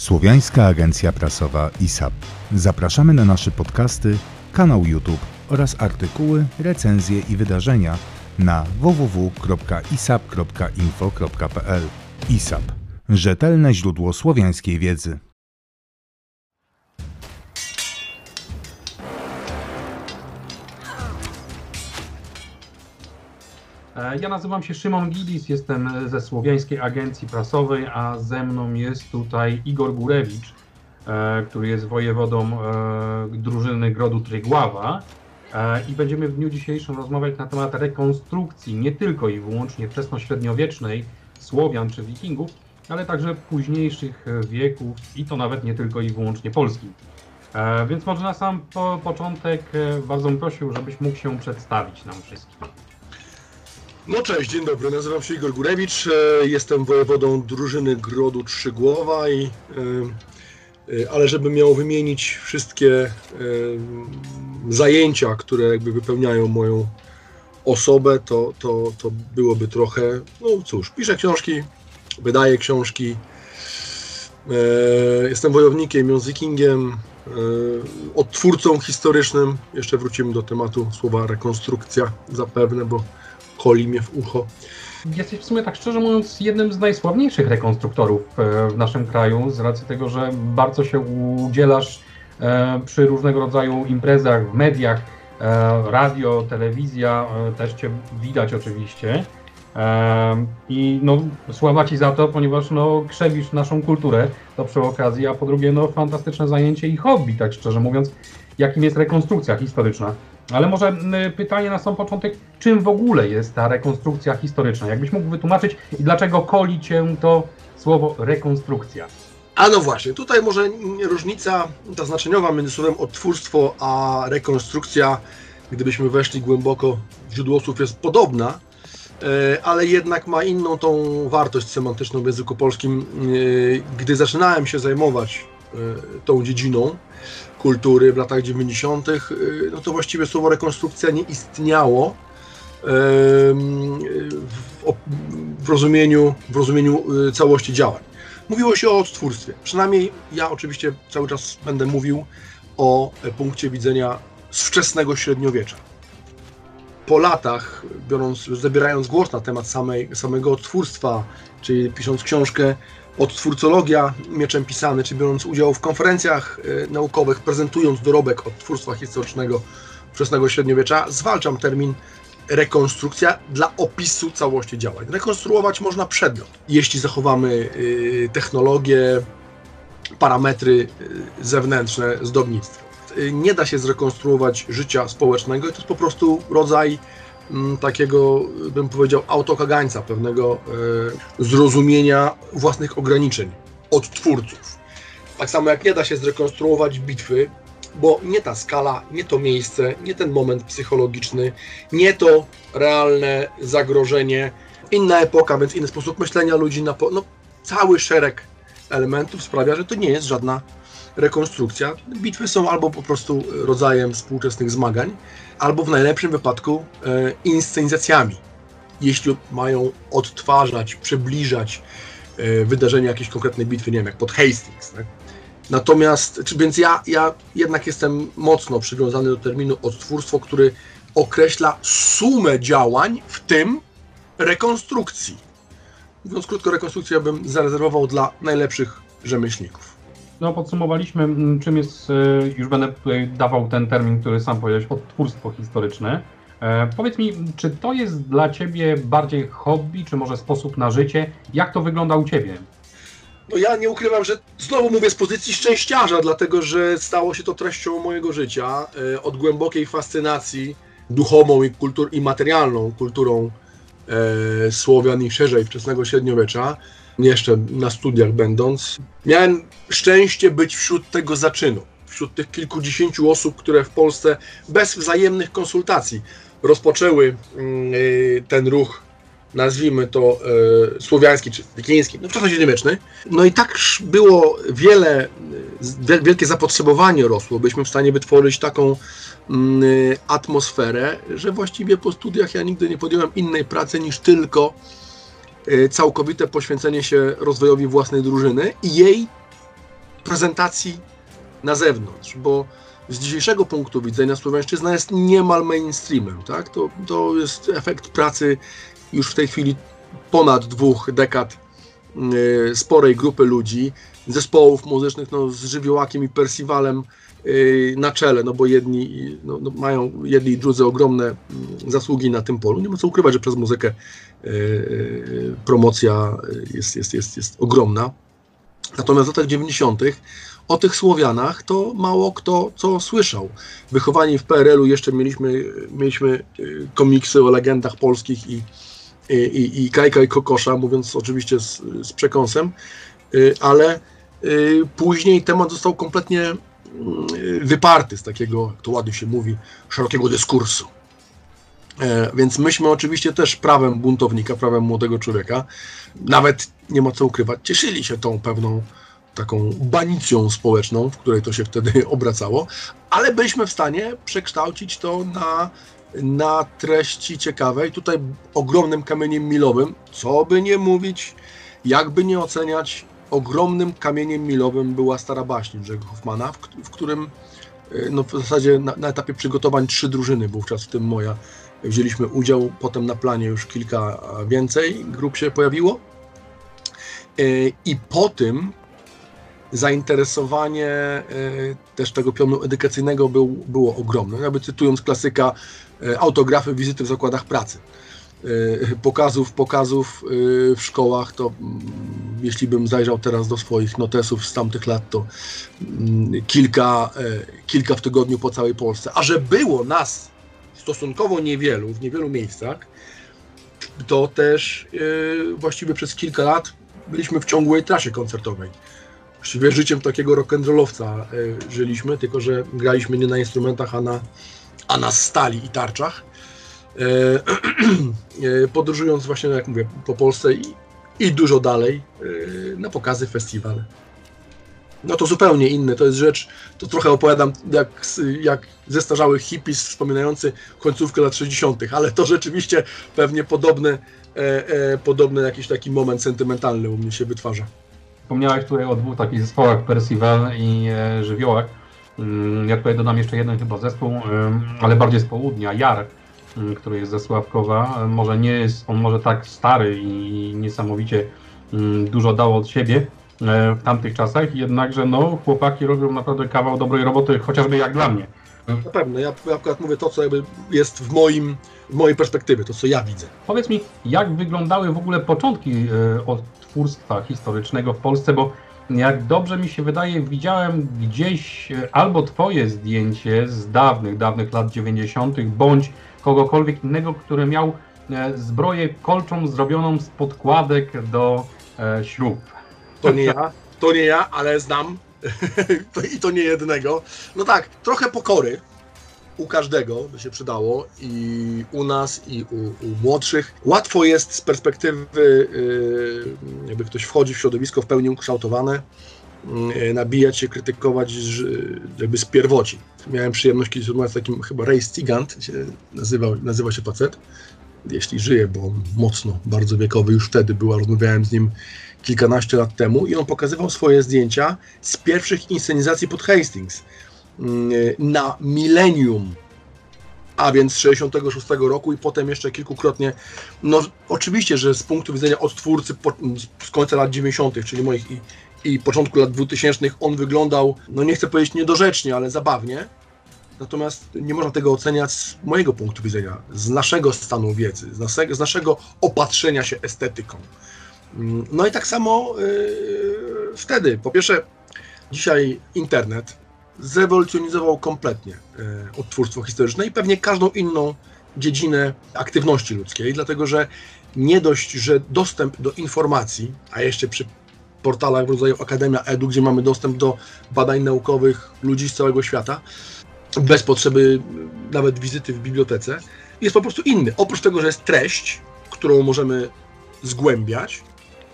Słowiańska Agencja Prasowa ISAP. Zapraszamy na nasze podcasty, kanał YouTube oraz artykuły, recenzje i wydarzenia na www.isap.info.pl. ISAP. Rzetelne źródło słowiańskiej wiedzy. Ja nazywam się Szymon Gidis, jestem ze Słowiańskiej Agencji Prasowej, a ze mną jest tutaj Igor Górewicz, e, który jest wojewodą e, drużyny Grodu Trygława E, i będziemy w dniu dzisiejszym rozmawiać na temat rekonstrukcji nie tylko i wyłącznie wczesnośredniowiecznej Słowian czy Wikingów, ale także późniejszych wieków i to nawet nie tylko i wyłącznie polskich. E, Więc może na sam po, początek e, bardzo bym prosił, żebyś mógł się przedstawić nam wszystkim. No cześć, dzień dobry, nazywam się Igor Górewicz, e, jestem wojewodą drużyny Grodu Trzygłowa i e, e, ale żeby miał wymienić wszystkie zajęcia, które jakby wypełniają moją osobę, to, to, to byłoby trochę, no cóż, piszę książki, wydaję książki, jestem wojownikiem, językingiem, odtwórcą historycznym, jeszcze wrócimy do tematu słowa rekonstrukcja zapewne, bo koli mnie w ucho. Jesteś w sumie tak szczerze mówiąc jednym z najsławniejszych rekonstruktorów e, w naszym kraju, z racji tego, że bardzo się udzielasz e, przy różnego rodzaju imprezach w mediach, e, radio, telewizja, też Cię widać oczywiście. I no, sława Ci za to, ponieważ no, krzewisz naszą kulturę, to przy okazji, a po drugie no, fantastyczne zajęcie i hobby, tak szczerze mówiąc, jakim jest rekonstrukcja historyczna. Ale może pytanie na sam początek, czym w ogóle jest ta rekonstrukcja historyczna? Jakbyś mógł wytłumaczyć i dlaczego koli cię to słowo rekonstrukcja? A no właśnie, tutaj może różnica ta znaczeniowa między słowem odtwórstwo a rekonstrukcja, gdybyśmy weszli głęboko w źródło słów, jest podobna, e, ale jednak ma inną tą wartość semantyczną w języku polskim. E, Gdy zaczynałem się zajmować e, tą dziedziną kultury w latach 90., e, no to właściwie słowo rekonstrukcja nie istniało w rozumieniu, w rozumieniu y, całości działań. Mówiło się o odtwórstwie. Przynajmniej ja oczywiście cały czas będę mówił o e, punkcie widzenia z wczesnego średniowiecza. Po latach, biorąc, zabierając głos na temat samej, samego odtwórstwa, czyli pisząc książkę Odtwórcologia mieczem pisany, czy biorąc udział w konferencjach e, naukowych, prezentując dorobek odtwórstwa historycznego wczesnego średniowiecza, zwalczam termin rekonstrukcja dla opisu całości działań. Rekonstruować można przedmiot, jeśli zachowamy y, technologię, parametry y, zewnętrzne zdobnictwa. Y, Nie da się zrekonstruować życia społecznego i to jest po prostu rodzaj takiego, bym powiedział, autokagańca, pewnego y, zrozumienia własnych ograniczeń odtwórców. Tak samo jak nie da się zrekonstruować bitwy, bo nie ta skala, nie to miejsce, nie ten moment psychologiczny, nie to realne zagrożenie, inna epoka, więc inny sposób myślenia ludzi, na po... no, cały szereg elementów sprawia, że to nie jest żadna rekonstrukcja. Bitwy są albo po prostu rodzajem współczesnych zmagań, albo w najlepszym wypadku e, inscenizacjami. Jeśli mają odtwarzać, przybliżać e, wydarzenia jakiejś konkretnej bitwy, nie wiem, jak pod Hastings, tak? Natomiast, czy, więc ja, ja jednak jestem mocno przywiązany do terminu odtwórstwo, który określa sumę działań, w tym rekonstrukcji. Mówiąc krótko, rekonstrukcję bym zarezerwował dla najlepszych rzemieślników. No, podsumowaliśmy, m, czym jest, e, już będę tutaj dawał ten termin, który sam powiedziałeś, odtwórstwo historyczne. E, powiedz mi, czy to jest dla Ciebie bardziej hobby, czy może sposób na życie? Jak to wygląda u Ciebie? No ja nie ukrywam, że znowu mówię z pozycji szczęściarza, dlatego że stało się to treścią mojego życia. E, Od głębokiej fascynacji duchową i, kultur, i materialną kulturą e, Słowian i szerzej wczesnego średniowiecza, jeszcze na studiach będąc, miałem szczęście być wśród tego zaczynu, wśród tych kilkudziesięciu osób, które w Polsce bez wzajemnych konsultacji rozpoczęły mm, e, ten ruch nazwijmy to e, słowiański czy wikiński, no wczesnośredniowieczny. No i tak było wiele, e, wielkie zapotrzebowanie rosło, byśmy w stanie wytworzyć taką mm, atmosferę, że właściwie po studiach ja nigdy nie podjąłem innej pracy niż tylko całkowite poświęcenie się rozwojowi własnej drużyny i jej prezentacji na zewnątrz, bo z dzisiejszego punktu widzenia Słowiańszczyzna jest niemal mainstreamem, tak? To, to jest efekt pracy już w tej chwili ponad dwóch dekad yy, sporej grupy ludzi, zespołów muzycznych no, z Żywiołakiem i Percivalem yy, na czele, no bo jedni no, no, mają jedni i drudzy ogromne mm, zasługi na tym polu. Nie ma co ukrywać, że przez muzykę promocja jest, jest, jest, jest ogromna. Natomiast w latach 90. o tych Słowianach to mało kto co słyszał. Wychowani w PRL-u jeszcze mieliśmy, mieliśmy komiksy o legendach polskich i, i, i Kajka i Kokosza, mówiąc oczywiście z, z przekąsem, ale później temat został kompletnie mm, wyparty z takiego, jak to ładnie się mówi, szerokiego dyskursu. E, więc myśmy oczywiście też prawem buntownika, prawem młodego człowieka, nawet nie ma co ukrywać, cieszyli się tą pewną taką banicją społeczną, w której to się wtedy obracało, ale byliśmy w stanie przekształcić to na, na treści ciekawej. Tutaj ogromnym kamieniem milowym, co by nie mówić, jakby nie oceniać, ogromnym kamieniem milowym była Stara Baśń Jerzego Hoffmana, w, w którym e, no, w zasadzie na, na etapie przygotowań trzy drużyny, wówczas w tym moja, wzięliśmy udział, potem na planie już kilka więcej grup się pojawiło. E, I po tym zainteresowanie e, też tego pionu edukacyjnego był, było ogromne. Jakby cytując klasyka, e, autografy, wizyty w zakładach pracy. Pokazów, pokazów w szkołach, to mm, jeśli bym zajrzał teraz do swoich notesów z tamtych lat, to mm, kilka, kilka w tygodniu po całej Polsce. A że było nas stosunkowo niewielu, w niewielu miejscach, to też yy, właściwie przez kilka lat byliśmy w ciągłej trasie koncertowej. Właściwie życiem takiego rock'n'rollowca yy, żyliśmy, tylko że graliśmy nie na instrumentach, a na, a na stali i tarczach. Yy, podróżując właśnie, jak mówię, po Polsce i, i dużo dalej na pokazy, festiwale no to zupełnie inne. To jest rzecz, to trochę opowiadam jak, jak zestarzały hippies wspominający końcówkę lat 60., ale to rzeczywiście pewnie podobny, e, e, podobny jakiś taki moment sentymentalny u mnie się wytwarza. Wspomniałeś tutaj o dwóch takich zespołach, Percival i e, Żywiołek. Mm, ja tutaj dodam jeszcze jeden chyba zespół, ale bardziej z południa, Jar, mm, który jest ze Sławkowa. Może nie jest on może tak stary i niesamowicie mm, dużo dał od siebie, w tamtych czasach, jednakże no, chłopaki robią naprawdę kawał dobrej roboty, chociażby jak dla mnie. Na pewno, ja, ja akurat mówię to, co jakby jest w moim, w mojej perspektywie, to co ja widzę. Powiedz mi, jak wyglądały w ogóle początki e, odtwórstwa historycznego w Polsce, bo jak dobrze mi się wydaje, widziałem gdzieś e, albo twoje zdjęcie z dawnych, dawnych lat 90., bądź kogokolwiek innego, który miał zbroję kolczą zrobioną z podkładek do śrub. To nie ja, to nie ja, ale znam i to nie jednego. No tak, trochę pokory u każdego by się przydało i u nas, i u, u młodszych. Łatwo jest z perspektywy, yy, jakby ktoś wchodzi w środowisko w pełni ukształtowane, yy, nabijać się, krytykować jakby z pierwocin. Miałem przyjemność kiedyś rozmawiać z takim chyba Ray Stigant, się nazywał, nazywa się facet, jeśli żyje, bo on mocno, bardzo wiekowy już wtedy był, rozmawiałem z nim kilkanaście lat temu i on pokazywał swoje zdjęcia z pierwszych inscenizacji pod Hastings mm, na Millennium, a więc z 66 roku i potem jeszcze kilkukrotnie. No oczywiście, że z punktu widzenia odtwórcy z końca lat 90., czyli moich i, i początku lat 2000, on wyglądał, no nie chcę powiedzieć niedorzecznie, ale zabawnie. Natomiast nie można tego oceniać z mojego punktu widzenia, z naszego stanu wiedzy, z z naszego opatrzenia się estetyką. Mm, no i tak samo yy, wtedy. Po pierwsze, dzisiaj internet zrewolucjonizował kompletnie yy, odtwórstwo historyczne i pewnie każdą inną dziedzinę aktywności ludzkiej, dlatego że nie dość, że dostęp do informacji, a jeszcze przy portalach w rodzaju Akademia Edu, gdzie mamy dostęp do badań naukowych ludzi z całego świata, bez potrzeby nawet wizyty w bibliotece, jest po prostu inny. Oprócz tego, że jest treść, którą możemy zgłębiać,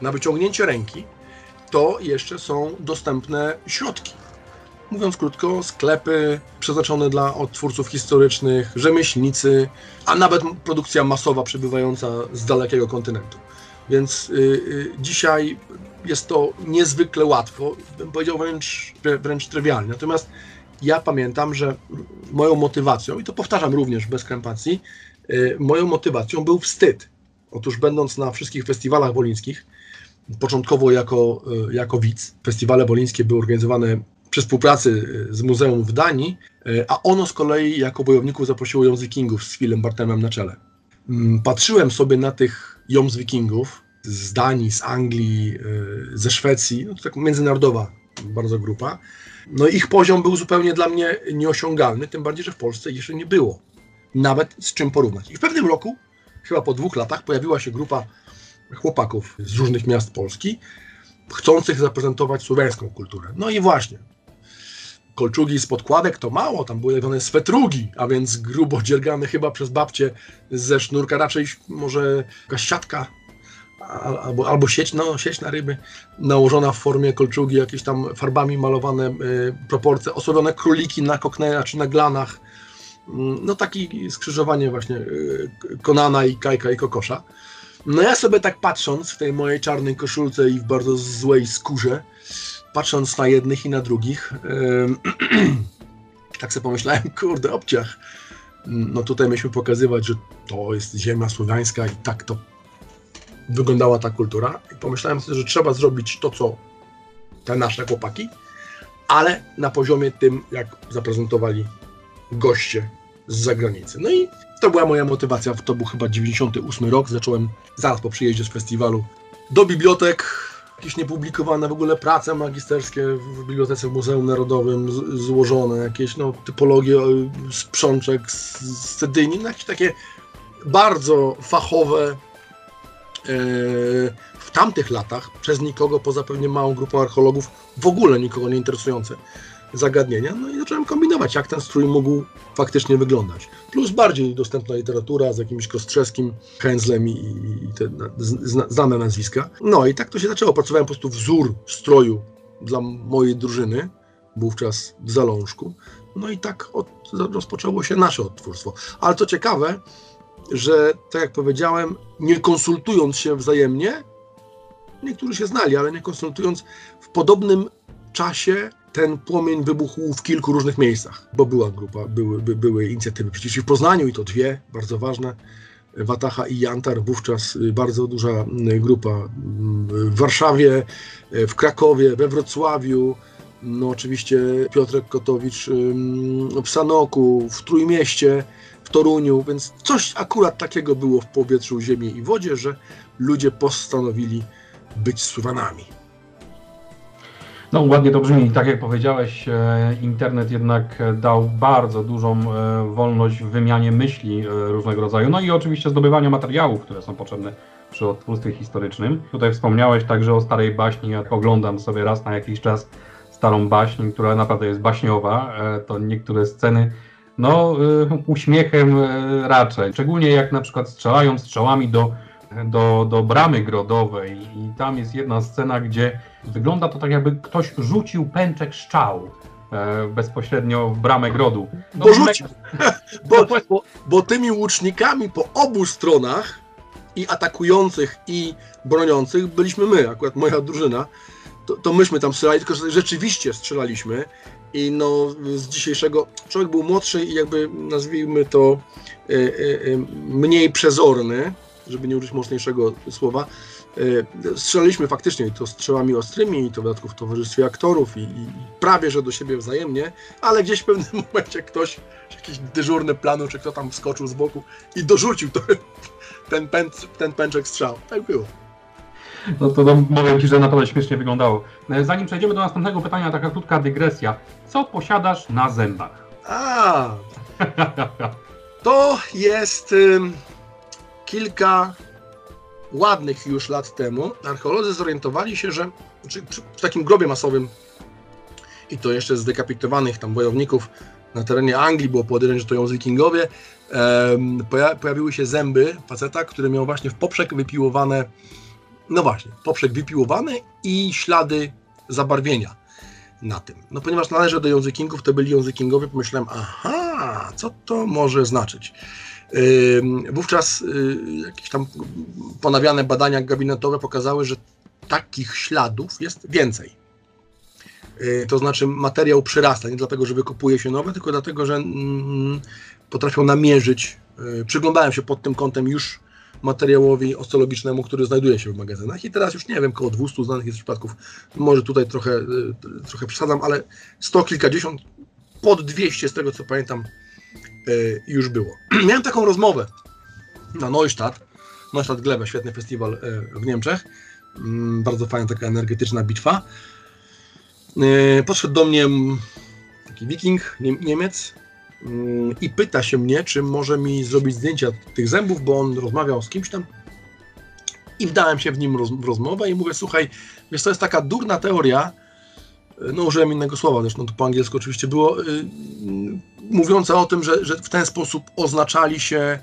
na wyciągnięcie ręki, to jeszcze są dostępne środki. Mówiąc krótko, sklepy przeznaczone dla odtwórców historycznych, rzemieślnicy, a nawet produkcja masowa przybywająca z dalekiego kontynentu. Więc y, y, dzisiaj jest to niezwykle łatwo, bym powiedział wręcz, wręcz trywialnie. Natomiast ja pamiętam, że moją motywacją, i to powtarzam również bez krępacji, y, moją motywacją był wstyd. Otóż będąc na wszystkich festiwalach wolińskich, początkowo jako, y, jako widz, festiwale wolińskie były organizowane przy współpracy y, z muzeum w Danii, a ono z kolei jako wojowników zaprosiło Joms Wikingów z Philem Bartemem na czele. Mm, patrzyłem sobie na tych Joms Wikingów z Danii, z Anglii, ze Szwecji, no to tak międzynarodowa bardzo grupa, no ich poziom był zupełnie dla mnie nieosiągalny, tym bardziej, że w Polsce jeszcze nie było nawet z czym porównać. I w pewnym roku, chyba po dwóch latach, pojawiła się grupa chłopaków z różnych miast Polski, chcących zaprezentować słowiańską kulturę. No i właśnie, kolczugi z podkładek to mało, tam były lewione swetrugi, a więc grubo dziergane chyba przez babcie ze sznurka, raczej może jakaś siatka albo, albo sieć, no, sieć na ryby nałożona w formie kolczugi, jakieś tam farbami malowane y, proporcje, osłabione króliki na koknejach czy na glanach. Mm, no taki skrzyżowanie właśnie y, Konana i Kajka i Kokosza. No ja sobie tak patrząc w tej mojej czarnej koszulce i w bardzo złej skórze, patrząc na jednych i na drugich, tak sobie pomyślałem, kurde, obciach. No tutaj myśmy pokazywać, że to jest ziemia słowiańska i tak to wyglądała ta kultura i pomyślałem sobie, że trzeba zrobić to, co te nasze chłopaki, ale na poziomie tym, jak zaprezentowali goście z zagranicy. No i to była moja motywacja. To był chyba 98 rok. Zacząłem zaraz po przyjeździe z festiwalu do bibliotek. Jakieś niepublikowane w ogóle prace magisterskie w bibliotece w Muzeum Narodowym z, złożone, jakieś no, typologie sprzączek z, z Cedyni, no, jakieś takie bardzo fachowe w tamtych latach przez nikogo, poza pewnie małą grupą archeologów, w ogóle nikogo nie interesujące zagadnienia. No i zacząłem kombinować, jak ten strój mógł faktycznie wyglądać. Plus bardziej dostępna literatura z jakimś Kostrzewskim, Heinzlem i, i te znane nazwiska. No i tak to się zaczęło. Pracowałem po prostu wzór stroju dla mojej drużyny, wówczas w Zalążku. No i tak od, rozpoczęło się nasze odtwórstwo. Ale co ciekawe, że tak jak powiedziałem, nie konsultując się wzajemnie, niektórzy się znali, ale nie konsultując, w podobnym czasie ten płomień wybuchł w kilku różnych miejscach, bo była grupa, były, by, były inicjatywy przecież i w Poznaniu, i to dwie, bardzo ważne, Watacha i Jantar, wówczas bardzo duża grupa w Warszawie, w Krakowie, we Wrocławiu, no oczywiście Piotrek Kotowicz w Sanoku, w Trójmieście, w Toruniu, więc coś akurat takiego było w powietrzu, ziemi i wodzie, że ludzie postanowili być Słowanami. No ładnie to brzmi. Tak jak powiedziałeś, e, internet jednak dał bardzo dużą e, wolność w wymianie myśli e, różnego rodzaju, no i oczywiście zdobywania materiałów, które są potrzebne przy odtwórstwie historycznym. Tutaj wspomniałeś także o starej baśni. Ja oglądam sobie raz na jakiś czas starą baśń, która naprawdę jest baśniowa. To niektóre sceny no, uśmiechem raczej. Szczególnie jak na przykład strzelają strzałami do, do, do bramy grodowej. I tam jest jedna scena, gdzie wygląda to tak jakby ktoś rzucił pęczek strzał e, bezpośrednio w bramę grodu. No, bo rzucił, bo, bo, bo tymi łucznikami po obu stronach i atakujących i broniących byliśmy my, akurat moja drużyna, to, to myśmy tam strzelali, tylko że rzeczywiście strzelaliśmy. I no z dzisiejszego, człowiek był młodszy i jakby nazwijmy to e, e, mniej przezorny, żeby nie użyć mocniejszego słowa, strzelaliśmy faktycznie to strzałami ostrymi, i to w dodatku w towarzystwie aktorów i, i, prawie, że do siebie wzajemnie, ale gdzieś w pewnym momencie ktoś, jakiś dyżurny planu, czy kto tam wskoczył z boku i dorzucił to, ten, pęd, ten pęczek strzał. Tak było. No to no, mówię Ci, że naprawdę śmiesznie wyglądało. E, zanim przejdziemy do następnego pytania, taka krótka dygresja. Co posiadasz na zębach? A, to jest kilka ładnych już lat temu. Archeolodzy zorientowali się, że przy, przy, takim grobie masowym i to jeszcze zdekapitowanych tam wojowników na terenie Anglii, było podejrzenie, że to ją z wikingowie, pojawiły się zęby faceta, który miał właśnie w poprzek wypiłowane no właśnie, poprzek wypiłowany i ślady zabarwienia. Na tym. No ponieważ należę do językingów, to byli językingowie, pomyślałem, aha, co to może znaczyć? Wówczas y, jakieś tam ponawiane badania gabinetowe pokazały, że takich śladów jest więcej. Y, to znaczy materiał przyrasta, nie dlatego, że wykopuje się nowe, tylko dlatego, że mm, potrafią namierzyć. Y, przyglądałem się pod tym kątem już materiałowi osteologicznemu, który znajduje się w magazynach i teraz już nie wiem, około 200 znanych jest przypadków, może tutaj trochę, trochę przesadzam, ale sto kilkadziesiąt, pod 200 z tego co pamiętam E, już było. Miałem taką rozmowę na Neustadt, Neustadt Glebe, świetny festiwal e, w Niemczech, mm, bardzo fajna taka energetyczna bitwa. Podszedł do mnie taki wiking, Niemiec i pyta się mnie, czy może mi zrobić zdjęcia tych zębów, bo on rozmawiał z kimś tam i wdałem się w nim roz, w rozmowę i mówię, słuchaj, wiesz, to jest taka durna teoria, no użyłem innego słowa, zresztą to po angielsku oczywiście było, y, mówiąca o tym, że, że w ten sposób oznaczali się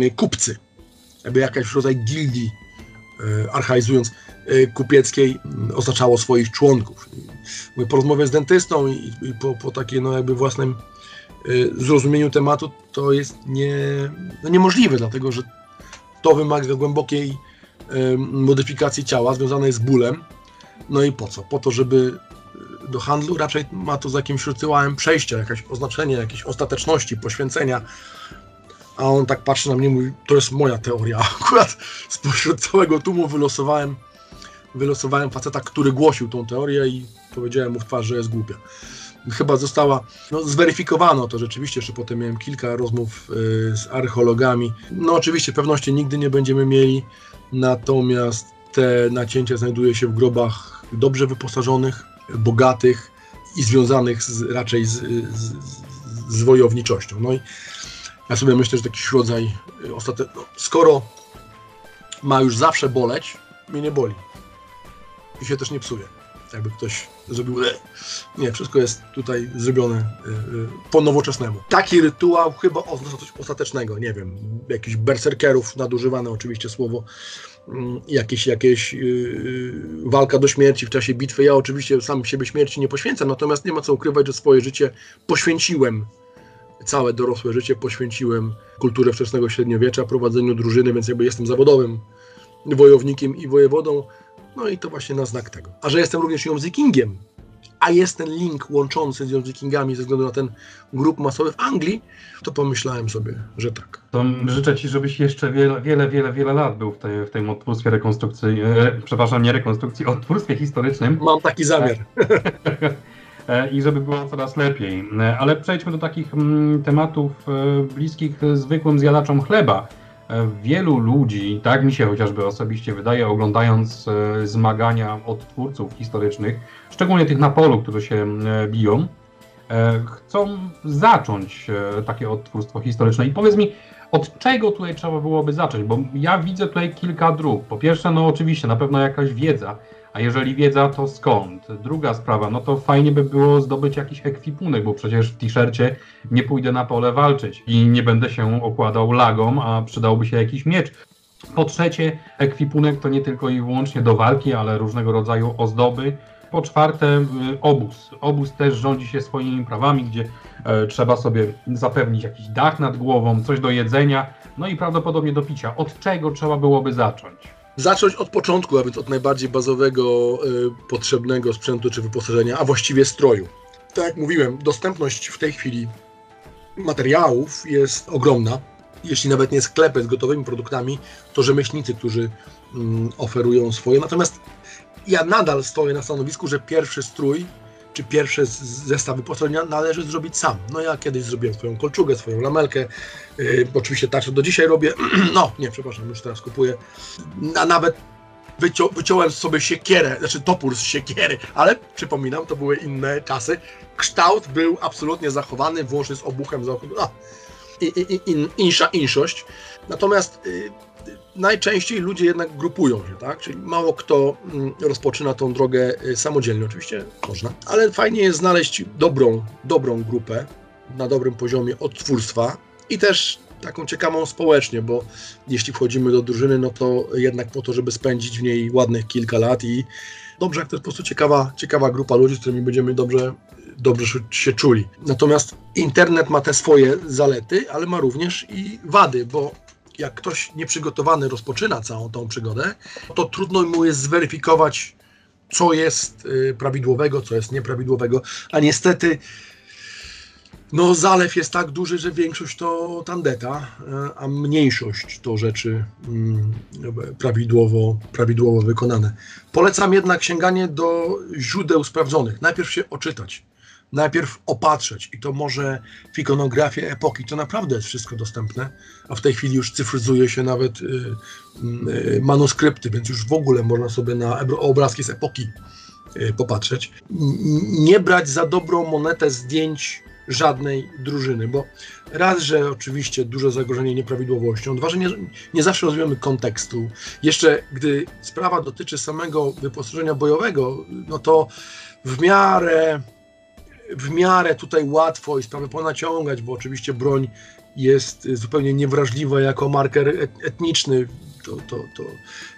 y, kupcy, jakby jakaś rodzaj gildii, y, archaizując, y, kupieckiej, y, oznaczało swoich członków. Mówię, po rozmowie z dentystą i, i po, po takiej no jakby własnym y, zrozumieniu tematu, to jest nie, no niemożliwe, dlatego że to wymaga głębokiej modyfikacji ciała związanej z bólem, no i po co? Po to, żeby y, do handlu raczej ma to z jakimś rytuałem przejścia, jakieś oznaczenie, jakieś ostateczności, poświęcenia. A on tak patrzy na mnie i mówi, to jest moja teoria. Akurat spośród całego tłumu wylosowałem, wylosowałem faceta, który głosił tą teorię i powiedziałem mu w twarz, że jest głupia. Chyba została, no zweryfikowano to rzeczywiście, jeszcze potem miałem kilka rozmów y, z archeologami. No oczywiście pewności nigdy nie będziemy mieli, natomiast te nacięcia znajduje się w grobach dobrze wyposażonych, bogatych i związanych z, raczej z, z, z wojowniczością. No i ja sobie myślę, że taki rodzaj y, ostateczny, no, skoro ma już zawsze boleć, mnie nie boli. I się też nie psuje. Jakby ktoś zrobił. Nie, wszystko jest tutaj zrobione y, y, po nowoczesnemu. Taki rytuał chyba ostatecznego, nie wiem, jakichś berserkerów, nadużywane oczywiście słowo, Mm, jakieś, jakieś yy, walka do śmierci w czasie bitwy. Ja oczywiście sam siebie śmierci nie poświęcam, natomiast nie ma co ukrywać, że swoje życie poświęciłem, całe dorosłe życie poświęciłem kulturę wczesnego średniowiecza, prowadzeniu drużyny, więc jakby jestem zawodowym wojownikiem i wojewodą. No i to właśnie na znak tego. A że jestem również językingiem, a jest ten link łączący z Wikingami ze względu na ten grup masowy w Anglii, to pomyślałem sobie, że tak. To życzę Ci, żebyś jeszcze wiele, wiele, wiele, wiele lat był w, tej, w tym odtwórstwie rekonstrukcji, e, przepraszam, nie rekonstrukcji, odtwórstwie historycznym. Mam taki zamiar. E, I żeby było coraz lepiej. E, ale przejdźmy do takich mm, tematów e, bliskich zwykłym zjadaczom chleba wielu ludzi, tak mi się chociażby osobiście wydaje, oglądając e, zmagania odtwórców historycznych, szczególnie tych na polu, którzy się e, biją, e, chcą zacząć takie odtwórstwo historyczne. I powiedz mi, od czego tutaj trzeba byłoby zacząć? Bo ja widzę tutaj kilka dróg. Po pierwsze, no oczywiście, na pewno jakaś wiedza, a jeżeli wiedza, to skąd? Druga sprawa, no to fajnie by było zdobyć jakiś ekwipunek, bo przecież w t-shircie nie pójdę na pole walczyć i nie będę się okładał lagą, a przydałby się jakiś miecz. Po trzecie, ekwipunek to nie tylko i wyłącznie do walki, ale różnego rodzaju ozdoby. Po czwarte, y, obóz. Obóz też rządzi się swoimi prawami, gdzie e, trzeba sobie zapewnić jakiś dach nad głową, coś do jedzenia, no i prawdopodobnie do picia. Od czego trzeba byłoby zacząć? Zacząć od początku, a więc od najbardziej bazowego y, potrzebnego sprzętu czy wyposażenia, a właściwie stroju. Tak jak mówiłem, dostępność w tej chwili materiałów jest ogromna. Jeśli nawet nie sklepy z gotowymi produktami, to rzemieślnicy, którzy mm, oferują swoje. Natomiast ja nadal stoję na stanowisku, że pierwszy strój czy pierwsze zestaw wyposażenia należy zrobić sam. No ja kiedyś zrobiłem swoją kolczugę, swoją lamelkę, yy, oczywiście tak, do dzisiaj robię, no nie, przepraszam, już teraz kupuję, a nawet wycią wyciąłem sobie siekierę, znaczy topór z siekiery, ale przypominam, to były inne czasy. Kształt był absolutnie zachowany, włącznie z obuchem, z no, i, i, in, insza inszość. Natomiast yy, najczęściej ludzie jednak grupują się, tak? Czyli mało kto mm, rozpoczyna tą drogę y, samodzielnie, oczywiście można, ale fajnie jest znaleźć dobrą, dobrą grupę na dobrym poziomie odtwórstwa i też taką ciekawą społecznie, bo jeśli wchodzimy do drużyny, no to jednak po to, żeby spędzić w niej ładnych kilka lat i dobrze, jak to jest po prostu ciekawa, ciekawa grupa ludzi, z którymi będziemy dobrze, dobrze się czuli. Natomiast internet ma te swoje zalety, ale ma również i wady, bo jak ktoś nieprzygotowany rozpoczyna całą tą przygodę, to trudno mu jest zweryfikować, co jest y, prawidłowego, co jest nieprawidłowego, a niestety no zalew jest tak duży, że większość to tandeta, y, a mniejszość to rzeczy mm, prawidłowo, prawidłowo wykonane. Polecam jednak sięganie do źródeł sprawdzonych. Najpierw się oczytać najpierw opatrzeć i to może w ikonografię epoki, to naprawdę jest wszystko dostępne, a w tej chwili już cyfryzuje się nawet y, y, manuskrypty, więc już w ogóle można sobie na obrazki z epoki y, popatrzeć. Nie brać za dobrą monetę zdjęć żadnej drużyny, bo raz, że oczywiście duże zagrożenie nieprawidłowością, dwa, że nie, nie zawsze rozumiemy kontekstu. Jeszcze gdy sprawa dotyczy samego wyposażenia bojowego, no to w miarę w miarę tutaj łatwo i sprawę ponaciągać, bo oczywiście broń jest zupełnie niewrażliwa jako marker etniczny, to, to, to,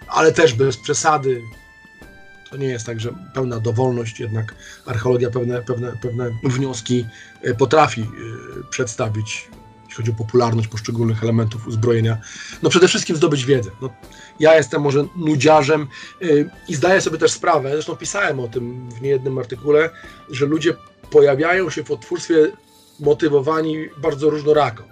ale też bez przesady. To nie jest tak, że pełna dowolność, jednak archeologia pewne, pewne, pewne wnioski e, potrafi e, przedstawić, jeśli chodzi o popularność poszczególnych elementów uzbrojenia. No przede wszystkim zdobyć wiedzę. No, ja jestem może nudziarzem e, i zdaję sobie też sprawę, zresztą pisałem o tym w niejednym artykule, że ludzie pojawiają się w odtwórstwie motywowani bardzo różnorako.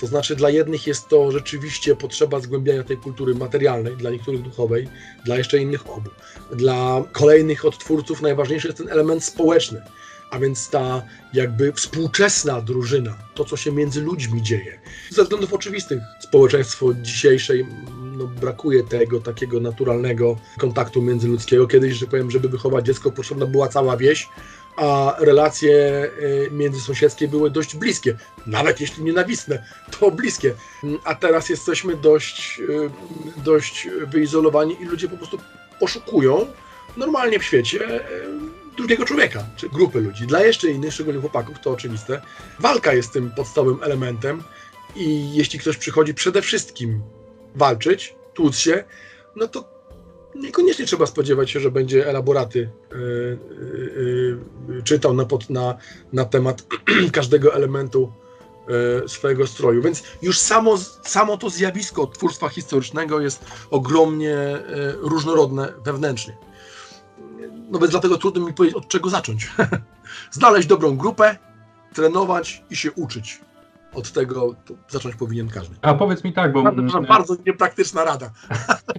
To znaczy, dla jednych jest to rzeczywiście potrzeba zgłębiania tej kultury materialnej, dla niektórych duchowej, dla jeszcze innych obu. Dla kolejnych odtwórców najważniejszy jest ten element społeczny, a więc ta jakby współczesna drużyna, to co się między ludźmi dzieje. Ze względów oczywistych społeczeństwo dzisiejszej no, brakuje tego takiego naturalnego kontaktu międzyludzkiego. Kiedyś, że powiem, żeby wychować dziecko, potrzebna była cała wieś, a relacje y, międzysąsiedzkie były dość bliskie, nawet jeśli nienawistne, to bliskie. A teraz jesteśmy dość, y, dość wyizolowani i ludzie po prostu poszukują normalnie w świecie y, drugiego człowieka, czy grupy ludzi. Dla jeszcze innych, szczególnie chłopaków, to oczywiste. Walka jest tym podstawowym elementem i jeśli ktoś przychodzi przede wszystkim walczyć, tłuc się, no to niekoniecznie trzeba spodziewać się, że będzie elaboraty y, y, y, czytał na, pod, na, na temat każdego elementu swojego stroju. Więc już samo, samo to zjawisko twórstwa historycznego jest ogromnie różnorodne wewnętrznie. No więc dlatego trudno mi powiedzieć, od czego zacząć. Znaleźć dobrą grupę, trenować i się uczyć od tego zacząć powinien każdy. A powiedz mi tak, bo... Bardzo, bardzo niepraktyczna rada.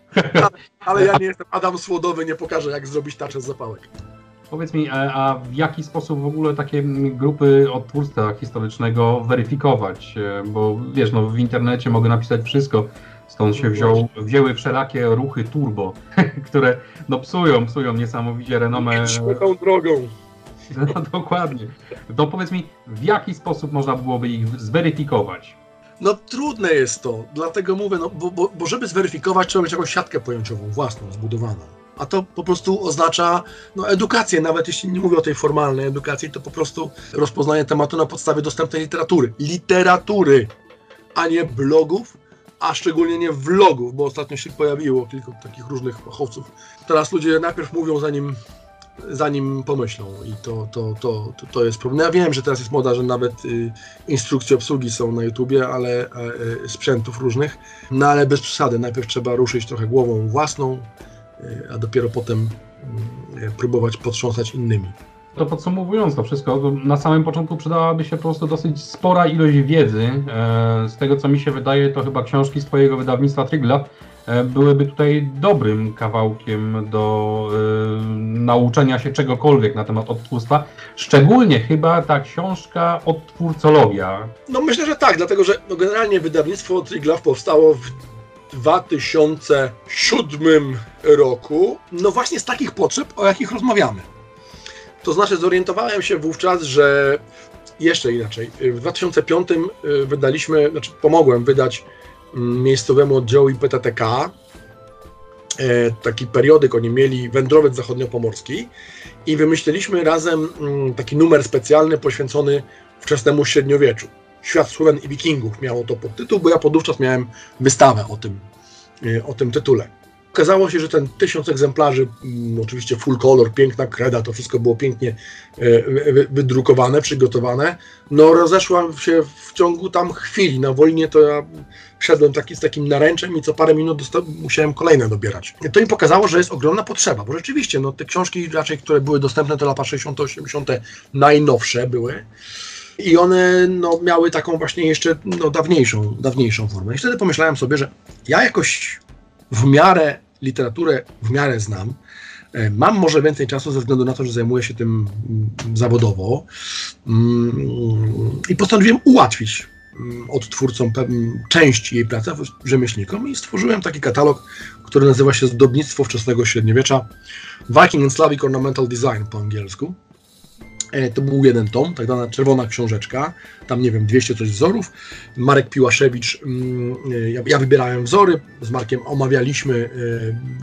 Ale ja nie jestem Adam Słodowy, nie pokażę jak zrobić taczę z zapałek. Powiedz mi, a w jaki sposób w ogóle takie grupy odtwórstwa historycznego weryfikować? E, bo wiesz, no w internecie mogę napisać wszystko, stąd się wziął, wzięły wszelakie ruchy turbo, które no psują, psują niesamowicie renomę. Szybką drogą. No dokładnie. To powiedz mi, w jaki sposób można byłoby ich zweryfikować? No trudne jest to, dlatego mówię, no, bo, bo, bo żeby zweryfikować, trzeba mieć jakąś siatkę pojęciową własną, zbudowaną. A to po prostu oznacza no, edukację, nawet jeśli nie mówię o tej formalnej edukacji, to po prostu rozpoznanie tematu na podstawie dostępnej literatury. Literatury, a nie blogów, a szczególnie nie vlogów, bo ostatnio się pojawiło kilku takich różnych fachowców. Teraz ludzie najpierw mówią, zanim zanim pomyślą i to, to, to, to, jest problem. Ja wiem, że teraz jest moda, że nawet y, instrukcje obsługi są na YouTubie, ale y, sprzętów różnych, no ale bez przesady. Najpierw trzeba ruszyć trochę głową własną, y, a dopiero potem y, próbować potrząsać innymi. To podsumowując to wszystko, na samym początku przydałaby się po prostu dosyć spora ilość wiedzy. E, z tego co mi się wydaje, to chyba książki z Twojego wydawnictwa Trygla E, byłyby tutaj dobrym kawałkiem do y, nauczenia się czegokolwiek na temat odtwórstwa. Szczególnie chyba ta książka Odtwórcologia. No myślę, że tak, dlatego że no generalnie wydawnictwo Triglav powstało w 2007 roku, no właśnie z takich potrzeb, o jakich rozmawiamy. To znaczy zorientowałem się wówczas, że jeszcze inaczej. W 2005 wydaliśmy, znaczy pomogłem wydać miejscowemu oddziałowi PTTK. E, taki periodyk oni mieli, Wędrowiec Zachodniopomorski i wymyśliliśmy razem mm, taki numer specjalny poświęcony wczesnemu średniowieczu. Świat Słowen i Wikingów miało to podtytuł, bo ja podówczas miałem wystawę o tym, e, o tym tytule. Okazało się, że ten tysiąc egzemplarzy, mm, oczywiście full color, piękna kreda, to wszystko było pięknie e, wydrukowane, przygotowane. No rozeszła się w ciągu tam chwili. Na Wolinie to ja szedłem taki, z takim naręczem i co parę minut musiałem kolejne dobierać. To mi pokazało, że jest ogromna potrzeba, bo rzeczywiście no, te książki raczej, które były dostępne to lata 60 80 najnowsze były. I one no, miały taką właśnie jeszcze no, dawniejszą, dawniejszą formę. I wtedy pomyślałem sobie, że ja jakoś w miarę literaturę w miarę znam. E, mam może więcej czasu ze względu na to, że zajmuję się tym mm, zawodowo mm, i postanowiłem ułatwić mm, odtwórcom część jej pracy, rzemieślnikom i stworzyłem taki katalog, który nazywa się Zdobnictwo wczesnego średniowiecza Viking and Slavic Ornamental Design po angielsku. E, to był jeden tom, tak zwana czerwona książeczka, tam nie wiem, 200 coś wzorów. Marek Piłaszewicz, mm, e, ja, ja wybierałem wzory, z Markiem omawialiśmy, e,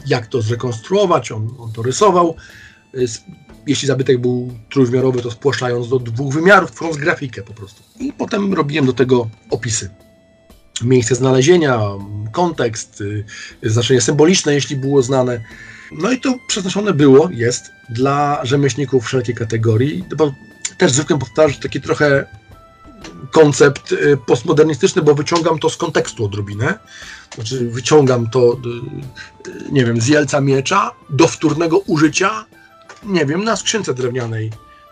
jak to zrekonstruować, on, on to rysował. Jeśli zabytek był trójwymiarowy, to spłaszczając do dwóch wymiarów, tworząc grafikę po prostu. I potem robiłem do tego opisy. Miejsce znalezienia, kontekst, znaczenie symboliczne, jeśli było znane no i to przeznaczone było, jest dla rzemieślników wszelkiej kategorii, bo też zwykle powtarzać taki trochę koncept y, postmodernistyczny, bo wyciągam to z kontekstu odrobinę. Znaczy wyciągam to, y, y, nie wiem, z jelca miecza do wtórnego użycia, nie wiem, na skrzynce drewnianej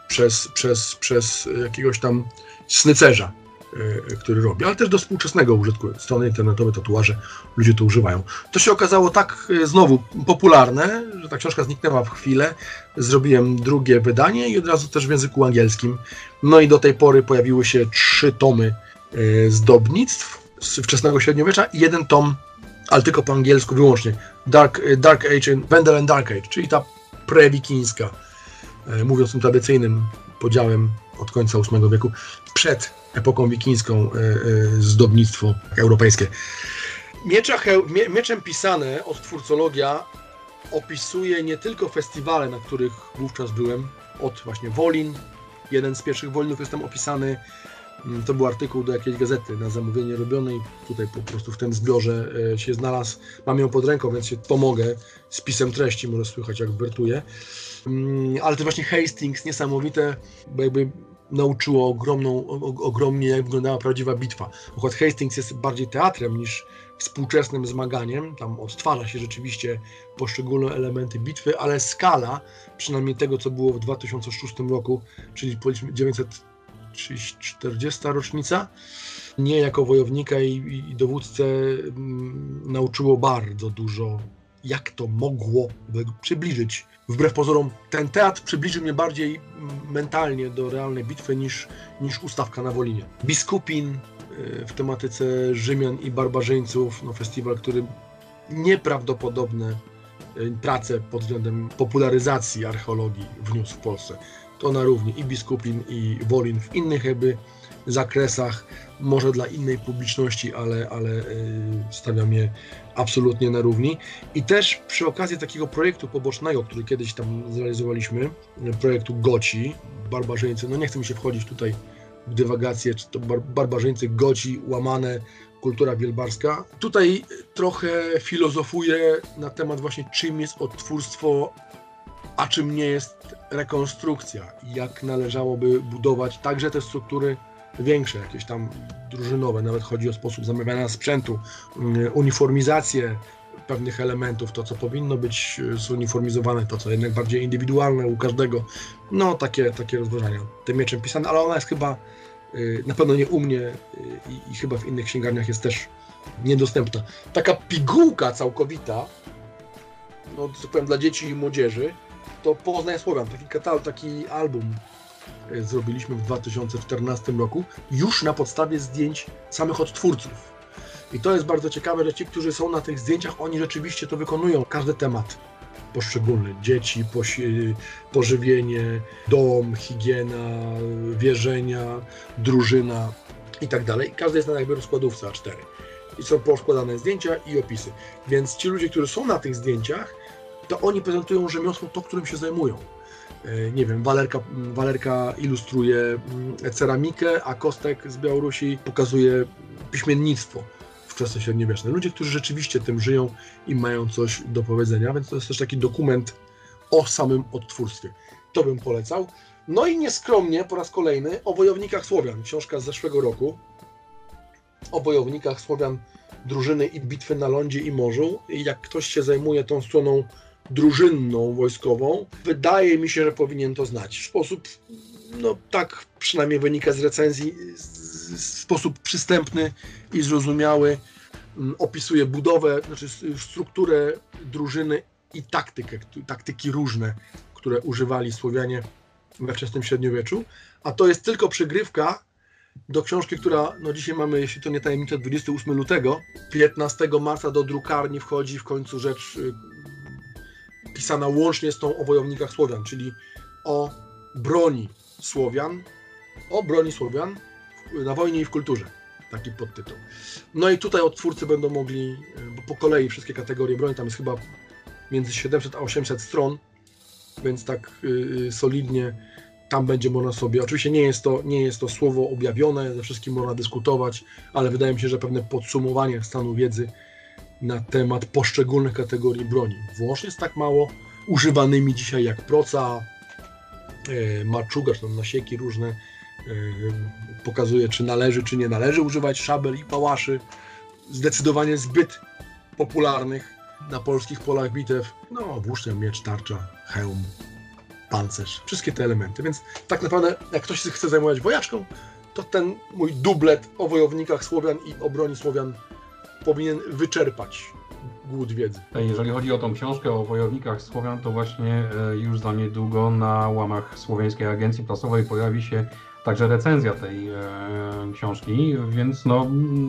przez, przez, przez jakiegoś tam snycerza. E, który robi, ale też do współczesnego użytku. Strony internetowe, tatuaże, ludzie to używają. To się okazało tak e, znowu popularne, że ta książka zniknęła w chwilę. Zrobiłem drugie wydanie i od razu też w języku angielskim. No i do tej pory pojawiły się trzy tomy e, zdobnictw z wczesnego średniowiecza i jeden tom, ale tylko po angielsku wyłącznie. Dark, Dark Age, Wendell and Dark Age, czyli ta prewikińska, mówiąc tym tradycyjnym podziałem od końca VIII wieku, przed epoką wikińską e, e, zdobnictwo europejskie. Miecza, mieczem pisane odtwórcologia opisuje nie tylko festiwale, na których wówczas byłem, od właśnie Wolin, jeden z pierwszych Wolinów jest tam opisany, Mm, to był artykuł do jakiejś gazety na zamówienie robionej. Tutaj po prostu w tym zbiorze e, się znalazł. Mam ją pod ręką, więc się pomogę z pisem treści, może słychać jak wertuje. Mm, ale to właśnie Hastings niesamowite, bo jakby nauczyło ogromną, ogromnie jak wyglądała prawdziwa bitwa. Akurat Hastings jest bardziej teatrem niż współczesnym zmaganiem, tam odtwarza się rzeczywiście poszczególne elementy bitwy, ale skala, przynajmniej tego co było w 2006 roku, czyli 900 40 rocznica, mnie jako wojownika i, i dowódcę m, nauczyło bardzo dużo, jak to mogło przybliżyć. Wbrew pozorom, ten teatr przybliży mnie bardziej mm, mentalnie do realnej bitwy niż, niż ustawka na Wolinie. Biskupin y, w tematyce Rzymian i barbarzyńców, no festiwal, który nieprawdopodobne y, prace pod względem popularyzacji archeologii wniósł w Polsce. Na równi i Biskupin i Wolin w innych jakby zakresach, może dla innej publiczności, ale, ale y, stawiam je absolutnie na równi. I też przy okazji takiego projektu pobocznego, który kiedyś tam zrealizowaliśmy, projektu Goci, barbarzyńcy, no nie chcę mi się wchodzić tutaj w dywagację, czy to bar barbarzyńcy, Goci, łamane, kultura wielbarska. Tutaj trochę filozofuję na temat właśnie czym jest odtwórstwo, a czym nie jest rekonstrukcja. Jak należałoby budować także te struktury większe, jakieś tam drużynowe, nawet chodzi o sposób zamawiania sprzętu, mm, uniformizację pewnych elementów, to co powinno być e, zuniformizowane, to co jednak bardziej indywidualne u każdego. No, takie, takie rozważania. Tym mieczem pisane, ale ona jest chyba e, na pewno nie u mnie e, i, i chyba w innych księgarniach jest też niedostępna. Taka pigułka całkowita, no, co powiem, dla dzieci i młodzieży, to Poznań Słowian, taki katalog, taki album E, zrobiliśmy w 2014 roku, już na podstawie zdjęć samych odtwórców. I to jest bardzo ciekawe, że ci, którzy są na tych zdjęciach, oni rzeczywiście to wykonują, każdy temat poszczególny. Dzieci, pożywienie, dom, higiena, wierzenia, drużyna i tak dalej. Każdy jest na jakby rozkładówce A4. I są poskładane zdjęcia i opisy. Więc ci ludzie, którzy są na tych zdjęciach, to oni prezentują rzemiosło to, którym się zajmują. E, nie wiem, Walerka, Walerka ilustruje ceramikę, a Kostek z Białorusi pokazuje piśmiennictwo wczesne średniowieczne. Ludzie, którzy rzeczywiście tym żyją i mają coś do powiedzenia, więc to jest też taki dokument o samym odtwórstwie. To bym polecał. No i nieskromnie po raz kolejny o wojownikach Słowian, książka z zeszłego roku. O wojownikach Słowian, drużyny i bitwy na lądzie i morzu. I jak ktoś się zajmuje tą stroną drużynną, wojskową, wydaje mi się, że powinien to znać. W sposób, no tak przynajmniej wynika z recenzji, w sposób przystępny i zrozumiały. Mm, opisuje budowę, znaczy strukturę drużyny i taktykę, taktyki różne, które używali Słowianie we wczesnym średniowieczu, a to jest tylko przygrywka do książki, która, no dzisiaj mamy, jeśli to nie tajemnica, 28 lutego, 15 marca do drukarni wchodzi w końcu rzecz y, pisana łącznie z tą o wojownikach Słowian, czyli o broni Słowian, o broni Słowian na wojnie i w kulturze. Taki podtytuł. No i tutaj odtwórcy będą mogli, y, bo po kolei wszystkie kategorie broni, tam jest chyba między 700 a 800 stron, więc tak yy, solidnie tam będzie można sobie, oczywiście nie jest, to, nie jest to słowo objawione, ze wszystkim można dyskutować, ale wydaje mi się, że pewne podsumowanie stanu wiedzy na temat poszczególnych kategorii broni. Włącznie jest tak mało używanymi dzisiaj jak proca, yy, maczuga, czy tam nasieki różne, yy, pokazuje czy należy, czy nie należy używać szabel i pałaszy, zdecydowanie zbyt popularnych na polskich polach bitew. No, włócznia, miecz, tarcza, hełm, pancerz, wszystkie te elementy. Więc tak naprawdę, jak ktoś chce zajmować wojaczką, to ten mój dublet o wojownikach Słowian i obroni Słowian powinien wyczerpać głód wiedzy. Jeżeli chodzi o tą książkę o wojownikach Słowian, to właśnie e, już za niedługo na łamach Słowiańskiej Agencji Prasowej pojawi się także recenzja tej e, książki, więc no,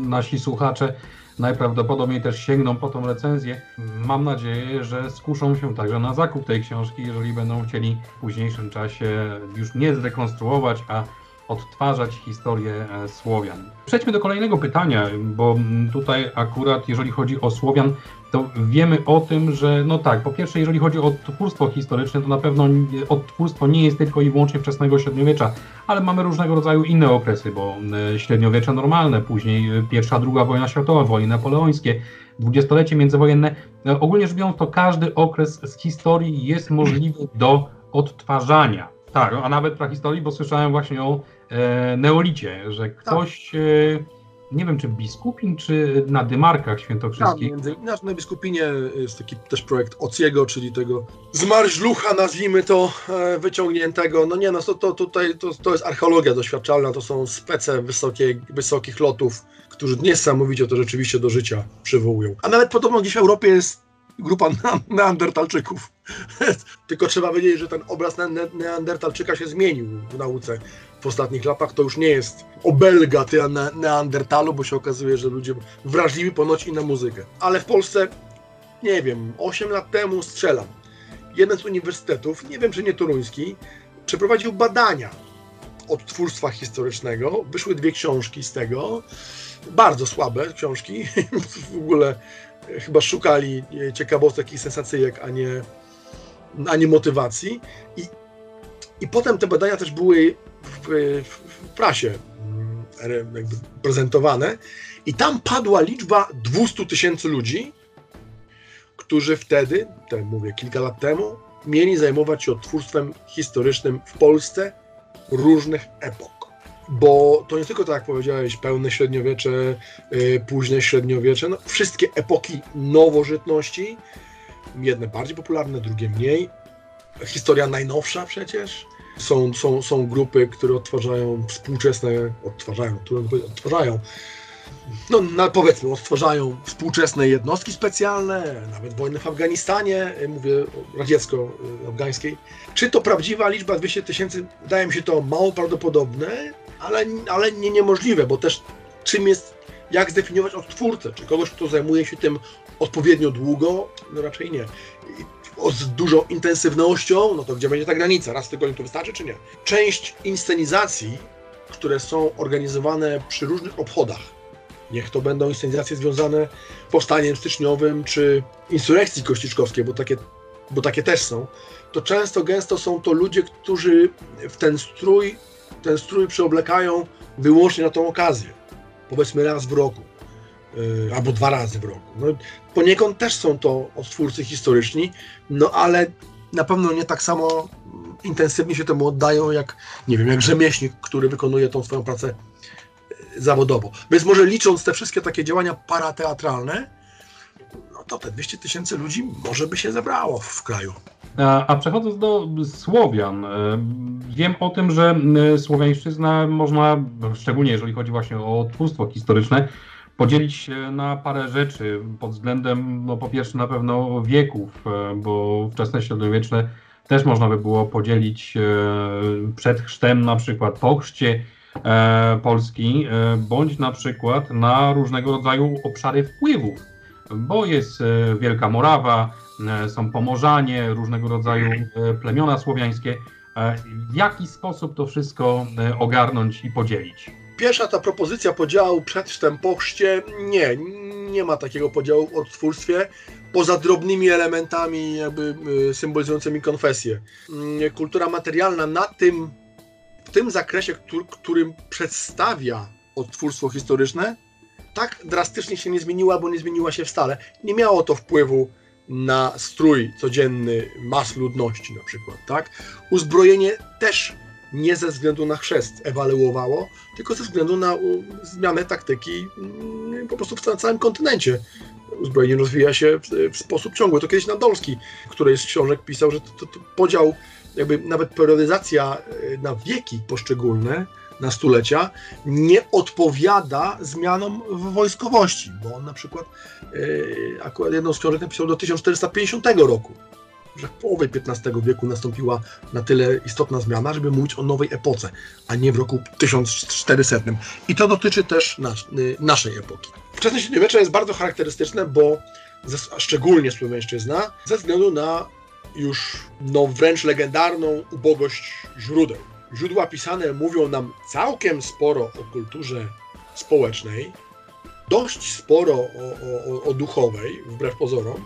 nasi słuchacze najprawdopodobniej też sięgną po tą recenzję. Mam nadzieję, że skuszą się także na zakup tej książki, jeżeli będą chcieli w późniejszym czasie już nie zrekonstruować, a odtwarzać historię e, Słowian. Przejdźmy do kolejnego pytania, bo tutaj akurat jeżeli chodzi o Słowian, to wiemy o tym, że no tak, po pierwsze jeżeli chodzi o odtwórstwo historyczne, to na pewno odtwórstwo nie jest tylko i wyłącznie wczesnego średniowiecza, ale mamy różnego rodzaju inne okresy, bo e, średniowiecze normalne, później e, pierwsza, druga wojna światowa, wojny napoleońskie, dwudziestolecie międzywojenne. Ogólnie rzecz biorąc, to każdy okres z historii jest możliwy do odtwarzania. Tak, a nawet prahistorii, bo słyszałem właśnie o e, neolicie, że tak. ktoś, tak. e, nie wiem czy biskupin, czy na Dymarkach Świętokrzyskich. Tak, między, na biskupinie jest taki też projekt Ociego, czyli tego zmarzlucha, nazwijmy to, e, wyciągniętego. No nie, no to, to tutaj to, to jest archeologia doświadczalna, to są spece wysokie, wysokich lotów, którzy niesamowicie to rzeczywiście do życia przywołują. A nawet podobno gdzieś w Europie jest grupa neandertalczyków. Tylko trzeba wiedzieć, że ten obraz neandertalczyka się zmienił w nauce ostatnich latach. To już nie jest obelga ty neandertalu, bo się okazuje, że ludzie wrażliwi ponoć i na muzykę. Ale w Polsce, nie wiem, 8 lat temu strzelam. Jeden z uniwersytetów, nie wiem czy nie toruński, przeprowadził badania odtwórstwa historycznego. Wyszły dwie książki z tego. Bardzo słabe książki. w ogóle chyba szukali ciekawostek i sensacyjek, a nie, a nie motywacji. I, I potem te badania też były w, w prasie mm, prezentowane i tam padła liczba 200 tysięcy ludzi, którzy wtedy, to mówię kilka lat temu, mieli zajmować się odtwórstwem historycznym w Polsce różnych epok bo to nie tylko tak jak powiedziałeś, pełne średniowiecze, yy, późne średniowiecze, no, wszystkie epoki nowożytności, jedne bardziej popularne, drugie mniej. Historia najnowsza przecież. Są, są, są grupy, które odtwarzają współczesne, odtwarzają, które odtwarzają, no, no powiedzmy, odtwarzają współczesne jednostki specjalne, nawet wojny w Afganistanie, mówię radziecko-afgańskiej. Czy to prawdziwa liczba 200 tysięcy? Wydaje mi się to mało prawdopodobne, ale, ale nie niemożliwe, bo też czym jest, jak zdefiniować odtwórcę? Czy kogoś, kto zajmuje się tym odpowiednio długo? No raczej nie. Z dużą intensywnością, no to gdzie będzie ta granica? Raz w tygodniu to wystarczy, czy nie? Część inscenizacji, które są organizowane przy różnych obchodach, niech to będą inscenizacje związane z powstaniem styczniowym, czy insurrekcji kościczkowskiej, bo takie, bo takie też są, to często, gęsto są to ludzie, którzy w ten strój ten strój przyoblekają wyłącznie na tą okazję, powiedzmy raz w roku. y, albo dwa razy w roku. No, poniekąd też są to odtwórcy historyczni, no ale na pewno nie tak samo intensywnie się temu oddają, jak, nie wiem, jak rzemieślnik, który wykonuje tą swoją pracę y, zawodowo. Więc może licząc te wszystkie takie działania parateatralne, no to te 200 tysięcy ludzi może by się zebrało w kraju. A, a przechodząc do Słowian, e, wiem o tym, że słowiańszczyzna można, szczególnie jeżeli chodzi właśnie o twórstwo historyczne, podzielić się na parę rzeczy pod względem, no po pierwsze na pewno wieków, e, bo wczesne średniowieczne też można by było podzielić e, przed chrztem na przykład po chrzcie Polski, bądź na przykład na różnego rodzaju obszary wpływów, bo jest Wielka Morawa, E, są Pomorzanie, różnego rodzaju e, plemiona słowiańskie. E, w jaki sposób to wszystko ogarnąć i podzielić? Pierwsza ta propozycja podziału przed chrztem po chrzcie, nie, nie ma takiego podziału w odtwórstwie, poza drobnymi elementami jakby symbolizującymi konfesję. Mm, kultura materialna na tym, w tym zakresie, który, którym przedstawia odtwórstwo historyczne, tak drastycznie się nie zmieniła, bo nie zmieniła się wcale. Nie miało to wpływu na strój codzienny mas ludności na przykład, tak? Uzbrojenie też nie ze względu na chrzest ewaluowało, tylko ze względu na zmianę taktyki mm, po prostu w całym kontynencie. Uzbrojenie rozwija się w, sposób ciągły. To kiedyś Nadolski, który z książek pisał, że to, to, to podział, jakby nawet periodyzacja e, na wieki poszczególne na stulecia nie odpowiada zmianom w wojskowości, bo on na przykład yy, akurat jedną z książek napisał do 1450 roku, że w połowie XV wieku nastąpiła na tyle istotna zmiana, żeby mówić o nowej epoce, a nie w roku 1400. I to dotyczy też nas, yy, naszej epoki. Wczesne średniowiecze jest bardzo charakterystyczne, bo ze, szczególnie Słowiańszczyzna, ze względu na już no, wręcz legendarną ubogość źródeł źródła pisane mówią nam całkiem sporo o kulturze społecznej, dość sporo o, o, o duchowej, wbrew pozorom,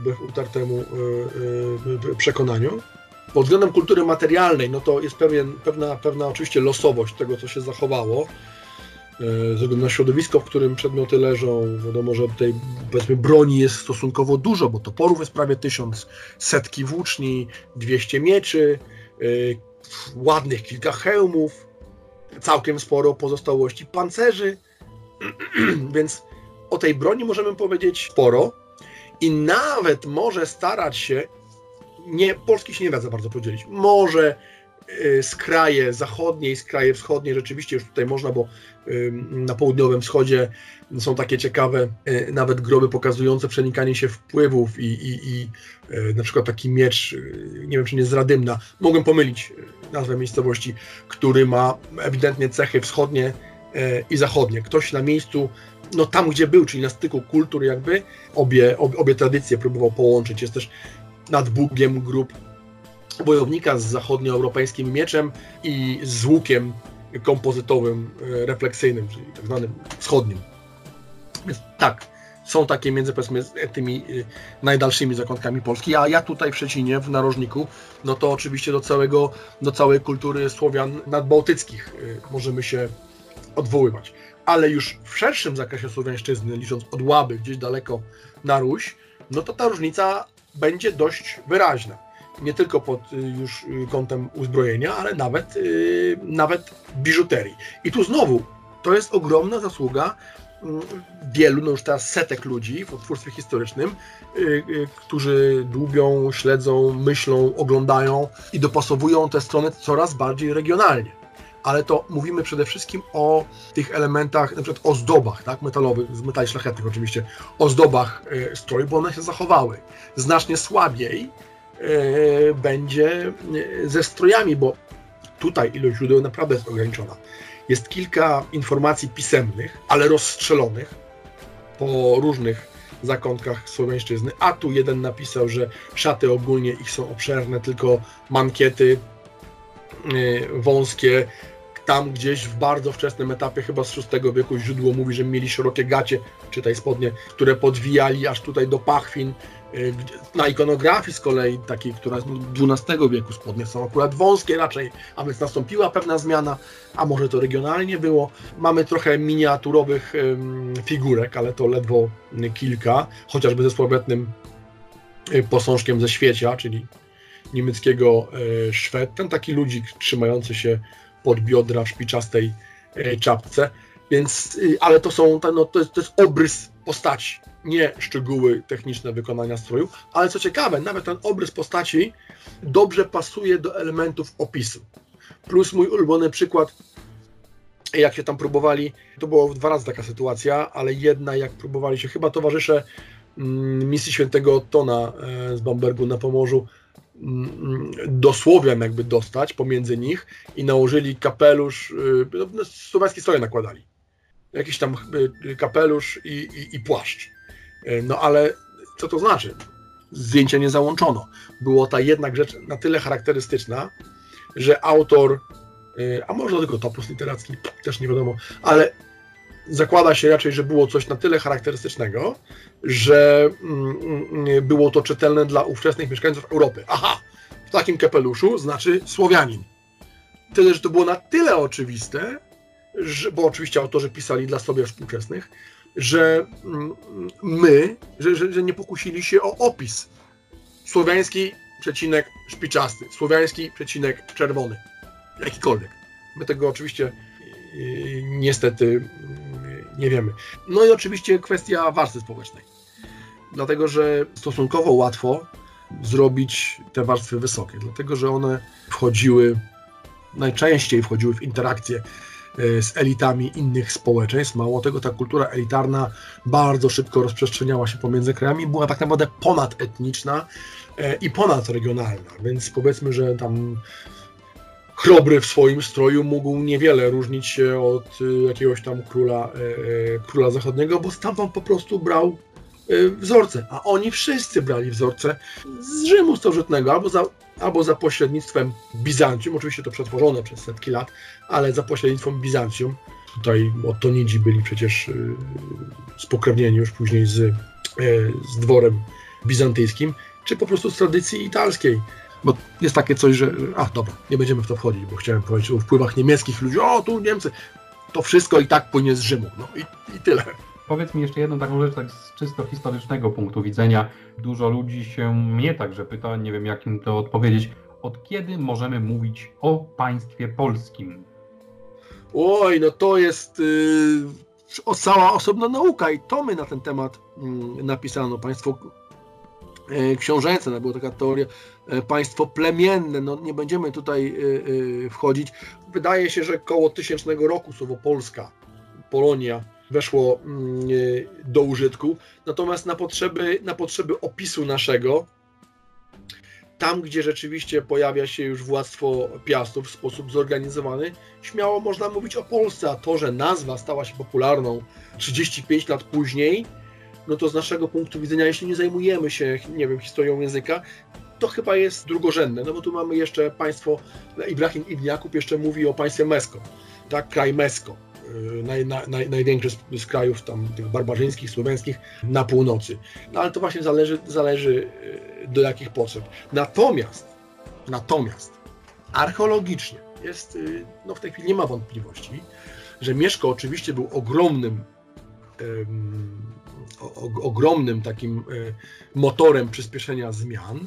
wbrew utartemu yy, yy, przekonaniu. Pod względem kultury materialnej, no to jest pewien, pewna, pewna oczywiście losowość tego, co się zachowało. Ze względu na środowisko, w którym przedmioty leżą, wiadomo, że tej powiedzmy broni jest stosunkowo dużo, bo toporów jest prawie tysiąc, setki włóczni, 200 mieczy, ładnych kilka hełmów, całkiem sporo pozostałości pancerzy, więc o tej broni możemy powiedzieć sporo i nawet może starać się, nie, Polski się nie da za bardzo podzielić, może y, z kraje zachodnie i z kraje wschodnie rzeczywiście już tutaj można, bo na południowym wschodzie są takie ciekawe y, nawet groby pokazujące przenikanie się wpływów i, i, i y, na przykład taki miecz, nie wiem czy nie z Radymna, mogłem pomylić nazwę miejscowości, który ma ewidentnie cechy wschodnie i zachodnie. Ktoś na miejscu, no tam gdzie był, czyli na styku kultur jakby, obie, obie, obie tradycje próbował połączyć. Jest też nad Bugiem grup wojownika z zachodnioeuropejskim mieczem i z łukiem kompozytowym, e, refleksyjnym, czyli tak zwanym wschodnim. Więc tak, są takie między powiedzmy tymi e, najdalszymi zakątkami Polski, a ja tutaj w Szczecinie, w narożniku, no to oczywiście do całego, do całej kultury Słowian nadbałtyckich e, możemy się odwoływać. Ale już w szerszym zakresie słowiańszczyzny, licząc od Łaby gdzieś daleko na Ruś, no to ta różnica będzie dość wyraźna nie tylko pod y, już y, kątem uzbrojenia, ale nawet, y, nawet biżuterii. I tu znowu, to jest ogromna zasługa mm, wielu, no już teraz setek ludzi w twórstwie historycznym, którzy dłubią, śledzą, myślą, oglądają i dopasowują te strony coraz bardziej regionalnie. Ale to mówimy przede wszystkim o tych elementach, na przykład ozdobach tak, metalowych, z metali szlachetnych oczywiście, ozdobach stroju, bo one się zachowały. Znacznie słabiej E, będzie e, ze strojami, bo tutaj ilość źródeł naprawdę jest ograniczona. Jest kilka informacji pisemnych, ale rozstrzelonych po różnych zakątkach Słowiańszczyzny, a tu jeden napisał, że szaty ogólnie ich są obszerne, tylko mankiety e, wąskie, tam gdzieś w bardzo wczesnym etapie, chyba z VI wieku, źródło mówi, że mieli szerokie gacie, czytaj spodnie, które podwijali aż tutaj do pachwin, Y, na ikonografii z kolei, takiej, która z XII wieku, spodnie są akurat wąskie raczej, a więc nastąpiła pewna zmiana, a może to regionalnie było. Mamy trochę miniaturowych figurek, ale to ledwo kilka, chociażby ze sławetnym y, posążkiem ze świecia, czyli niemieckiego y, Szwed, ten taki ludzik trzymający się pod biodra w szpiczastej czapce. Więc, ale to są, no, to, jest, to jest obrys postaci nie szczegóły techniczne wykonania stroju, ale co ciekawe, nawet ten obrys postaci dobrze pasuje do elementów opisu. Plus mój ulubiony przykład, jak się tam próbowali, to było dwa razy taka sytuacja, ale jedna, jak próbowali się chyba towarzysze mm, misji świętego Ottona e, z Bambergu na Pomorzu mm, dosłownie jakby dostać pomiędzy nich i nałożyli kapelusz, e, no, słowiańskie stroje nakładali. Jakiś tam e, kapelusz i, i, i płaszcz. No ale co to znaczy? Zdjęcia nie załączono. Było ta jednak rzecz na tyle charakterystyczna, że autor, a może tylko topos literacki, też nie wiadomo, ale zakłada się raczej, że było coś na tyle charakterystycznego, że mm, mm, było to czytelne dla ówczesnych mieszkańców Europy. Aha, w takim kapeluszu znaczy Słowianin. Tyle, że to było na tyle oczywiste, że, bo oczywiście autorzy pisali dla sobie współczesnych, że mm, my, że, że, że nie pokusili się o opis. Słowiański przecinek szpiczasty, słowiański przecinek czerwony, jakikolwiek. My tego oczywiście yy, niestety nie wiemy. No i oczywiście kwestia warstwy społecznej. Dlatego, że stosunkowo łatwo zrobić te warstwy wysokie, dlatego, że one wchodziły, najczęściej wchodziły w interakcję E, z elitami innych społeczeństw. Mało tego, ta kultura elitarna bardzo szybko rozprzestrzeniała się pomiędzy krajami, była tak naprawdę ponadetniczna e, i ponadregionalna, więc powiedzmy, że tam chrobry w swoim stroju mógł niewiele różnić się od e, jakiegoś tam króla, króla zachodniego, bo stamtąd po prostu brał wzorce, a oni wszyscy brali wzorce z Rzymu starożytnego, albo za albo za pośrednictwem Bizancjum, oczywiście to przetworzone przez setki lat, ale za pośrednictwem Bizancjum. Tutaj Ottonidzi byli przecież y, spokrewnieni już później z, y, z dworem bizantyjskim, czy po prostu z tradycji italskiej. Bo jest takie coś, że. A dobra, nie będziemy w to wchodzić, bo chciałem powiedzieć o wpływach niemieckich ludzi. O, tu Niemcy. To wszystko i tak płynie z Rzymu. No i, i tyle. Powiedz mi jeszcze jedną taką rzecz, tak z czysto historycznego punktu widzenia. Dużo ludzi się mnie także pyta, nie wiem jak im to odpowiedzieć. Od kiedy możemy mówić o państwie polskim? Oj, no to jest yy, cała osobna nauka i to my na ten temat yy, napisano. Państwo yy, książęce, no, była taka teoria, państwo plemienne, no nie będziemy tutaj yy, yy, wchodzić. Wydaje się, że koło tysięcznego roku słowo Polska, Polonia, weszło mm, do użytku. Natomiast na potrzeby, na potrzeby opisu naszego, tam gdzie rzeczywiście pojawia się już władztwo Piastów w sposób zorganizowany, śmiało można mówić o Polsce, a to, że nazwa stała się popularną 35 lat później, no to z naszego punktu widzenia, jeśli nie zajmujemy się, nie wiem, historią języka, to chyba jest drugorzędne, no bo tu mamy jeszcze państwo, Ibrahim Ibn Jakub jeszcze mówi o państwie Mesko, tak, kraj Mesko, Y, naj, naj, największy z, z, krajów tam tych barbarzyńskich, słowiańskich na północy. No ale to właśnie zależy, zależy y, do jakich potrzeb. Natomiast, natomiast archeologicznie jest, y, no w tej chwili nie ma wątpliwości, że Mieszko oczywiście był ogromnym o, ogromnym takim motorem przyspieszenia zmian.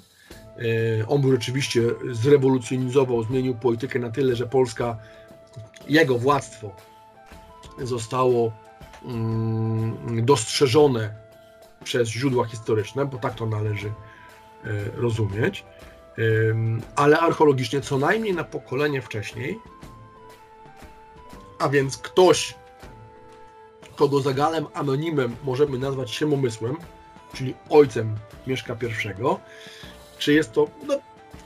On był rzeczywiście zrewolucjonizował, zmienił politykę na tyle, że Polska, jego władztwo zostało mm, dostrzeżone przez źródła historyczne, bo tak to należy e, rozumieć, ale archeologicznie co najmniej na pokolenie wcześniej, a więc ktoś, kogo zagalem anonimem możemy nazwać siemomysłem, czyli ojcem Mieszka I, czy jest to no,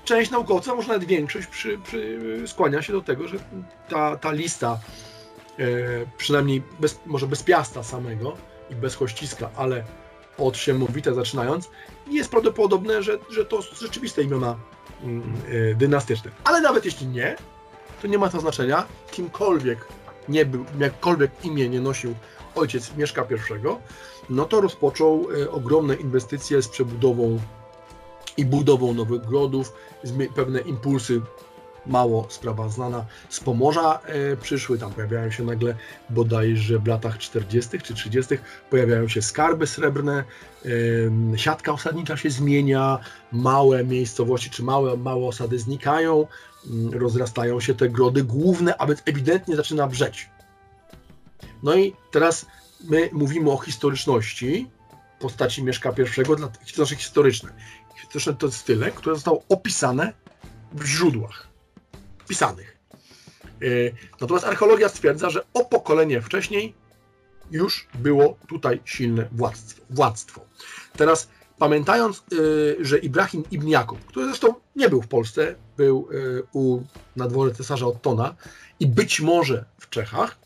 część naukowca, może nawet większość przy, przy, skłania się do tego, że ta, ta lista E, przynajmniej bez, może bez piasta samego i bez kościska, ale od Siemowita zaczynając, jest prawdopodobne, że, że to rzeczywiste imiona mm, e, dynastyczne. Ale nawet jeśli nie, to nie ma to znaczenia. Kimkolwiek nie był, jakkolwiek imię nie nosił ojciec Mieszka I, no to rozpoczął ogromne inwestycje z przebudową i budową nowych grodów, pewne impulsy mało sprawa znana z Pomorza e, przyszły, tam pojawiają się nagle bodajże w latach 40. czy 30. pojawiają się skarby srebrne, e, siatka osadnicza się zmienia, małe miejscowości czy małe, małe osady znikają, mm, rozrastają się te grody główne, a więc ewidentnie zaczyna brzeć. No i teraz my mówimy o historyczności postaci Mieszka I, dla, znaczy historyczne. Historyczne to jest tyle, które zostało opisane w źródłach pisanych. E, natomiast archeologia stwierdza, że o pokolenie wcześniej już było tutaj silne władztwo. władztwo. Teraz pamiętając, e, że Ibrahim Ibn Jakub, który zresztą nie był w Polsce, był e, u, na dworze cesarza Ottona i być może w Czechach,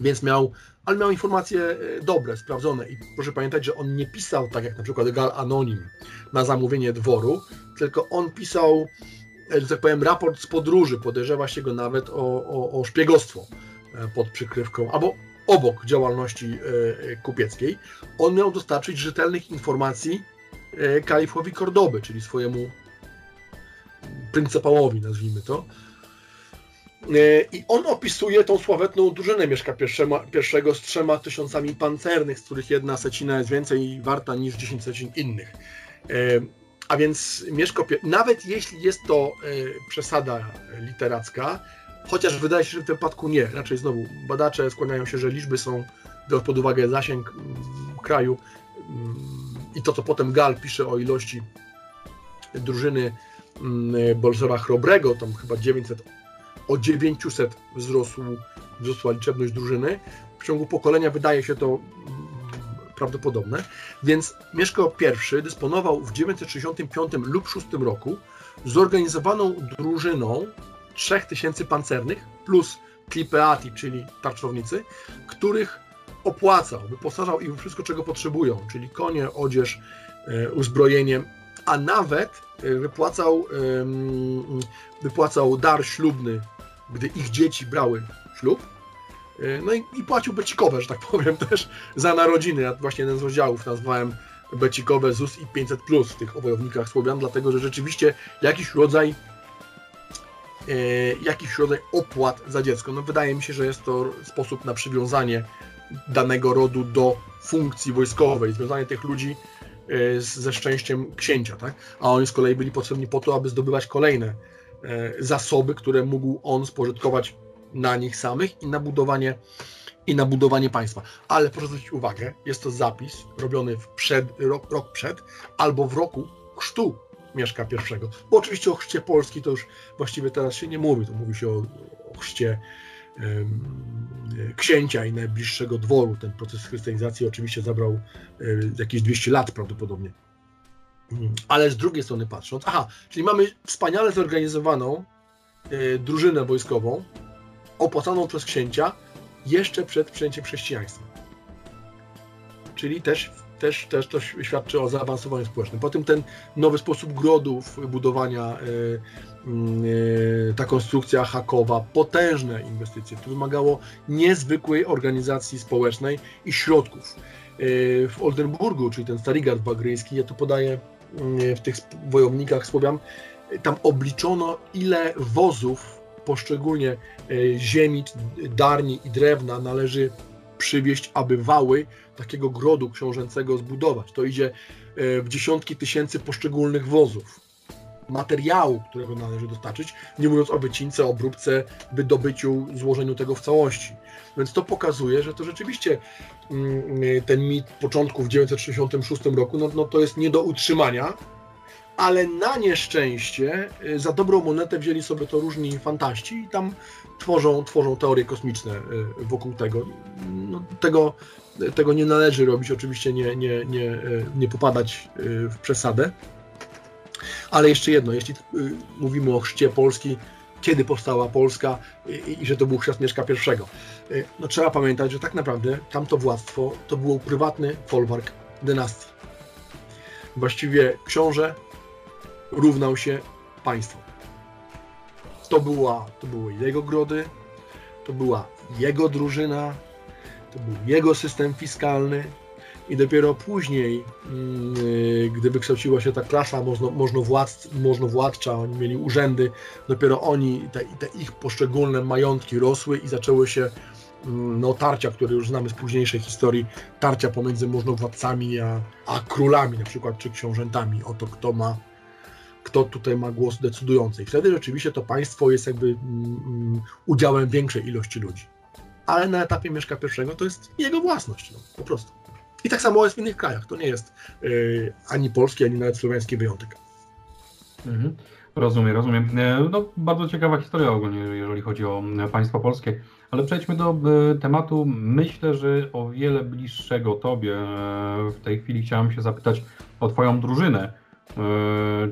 więc miał, ale miał informacje dobre, sprawdzone i proszę pamiętać, że on nie pisał tak jak na przykład Gal Anonim na zamówienie dworu, tylko on pisał że tak powiem, raport z podróży. Podejrzewa się go nawet o, o, o szpiegostwo e, pod przykrywką, albo obok działalności e, kupieckiej. On miał dostarczyć rzetelnych informacji e, kalifowi Kordoby, czyli swojemu pryncypałowi, nazwijmy to. I on opisuje tą sławetną drużynę Mieszka I z trzema tysiącami pancernych, z których jedna secina jest więcej warta niż 10 secin innych. A więc Mieszko, nawet jeśli jest to y, przesada literacka, chociaż wydaje się, że w tym wypadku nie, raczej znowu badacze skłaniają się, że liczby są, biorąc pod uwagę zasięg mm, kraju mm, i to, co potem Gal pisze o ilości drużyny mm, Bolsora Chrobrego, tam chyba 900, o 900 wzrosł, wzrosła liczebność drużyny. W ciągu pokolenia wydaje się to prawdopodobne, więc Mieszko I dysponował w 965 lub 6 roku zorganizowaną drużyną 3000 pancernych plus klipeati, czyli tarczownicy, których opłacał, wyposażał im wszystko, czego potrzebują, czyli konie, odzież, e, uzbrojenie, a nawet e, wypłacał, wypłacał dar ślubny, gdy ich dzieci brały ślub, E, no i, i płacił becikowe, że tak powiem, też za narodziny. Ja właśnie jeden z rozdziałów nazwałem becikowe ZUS i 500 plus w tych obojownikach Słowian, dlatego że rzeczywiście jakiś rodzaj e, jakiś rodzaj opłat za dziecko. No wydaje mi się, że jest to sposób na przywiązanie danego rodu do funkcji wojskowej, związanie tych ludzi e, ze szczęściem księcia, tak? A oni z kolei byli potrzebni po to, aby zdobywać kolejne zasoby, które mógł on spożytkować na nich samych i na budowanie, i na budowanie państwa. Ale proszę zwrócić uwagę, jest to zapis robiony w przed, rok, rok przed albo w roku chrztu Mieszka I. Bo oczywiście o chrzcie Polski to już właściwie teraz się nie mówi, to mówi się o, o chrzcie księcia i najbliższego dworu. Ten proces chrystianizacji oczywiście zabrał jakieś 200 lat prawdopodobnie. Mm, ale z drugiej strony patrząc, aha, czyli mamy wspaniale zorganizowaną e, drużynę wojskową, opłacaną przez księcia jeszcze przed przyjęciem chrześcijaństwa. Czyli też, też, też to świadczy o zaawansowaniu społecznym. Potem ten nowy sposób grodów, budowania, yy, yy, ta konstrukcja hakowa, potężne inwestycje. To wymagało niezwykłej organizacji społecznej i środków. W Oldenburgu, czyli ten Starigard Bagryjski, ja tu podaję w tych wojownikach Słowian, tam obliczono ile wozów poszczególnie e, ziemi, darni i drewna należy przywieźć, aby wały takiego grodu książęcego zbudować. To idzie e, w dziesiątki tysięcy poszczególnych wozów. Materiału, którego należy dostarczyć, nie mówiąc o wycince, obróbce, wydobyciu, złożeniu tego w całości. Więc to pokazuje, że to rzeczywiście mm, ten mit początku w 966 roku, no, no to jest nie do utrzymania, ale na nieszczęście y, za dobrą monetę wzięli sobie to różni fantaści i tam tworzą, tworzą teorie kosmiczne y, wokół tego. No, tego. Tego nie należy robić, oczywiście nie, nie, nie, y, nie popadać w przesadę. Ale jeszcze jedno, jeśli mówimy o chrzcie Polski, kiedy powstała Polska i, i że to był chrzest Mieszka I, no trzeba pamiętać, że tak naprawdę tamto władztwo to był prywatny folwark dynastii. Właściwie książę równał się państwu. To, była, to były jego grody, to była jego drużyna, to był jego system fiskalny i dopiero później, mm, y, gdy wykształciła się ta klasa możnowładcza, oni mieli urzędy, dopiero oni, te, te ich poszczególne majątki rosły i zaczęły się mm, no, tarcia, które już znamy z późniejszej historii, tarcia pomiędzy możnowładcami a, a królami na przykład, czy książętami, o to kto ma kto tutaj ma głos decydujący. I wtedy rzeczywiście to państwo jest jakby mm, udziałem większej ilości ludzi. Ale na etapie Mieszka I to jest jego własność, no, po prostu. I tak samo jest w innych krajach. To nie jest yy, ani polski, ani nawet słowiański wyjątek. Mhm. Rozumiem, rozumiem. E, no, bardzo ciekawa historia ogólnie, jeżeli chodzi o e, państwo polskie. Ale przejdźmy do e, tematu, myślę, że o wiele bliższego Tobie. W tej chwili chciałem się zapytać o Twoją drużynę,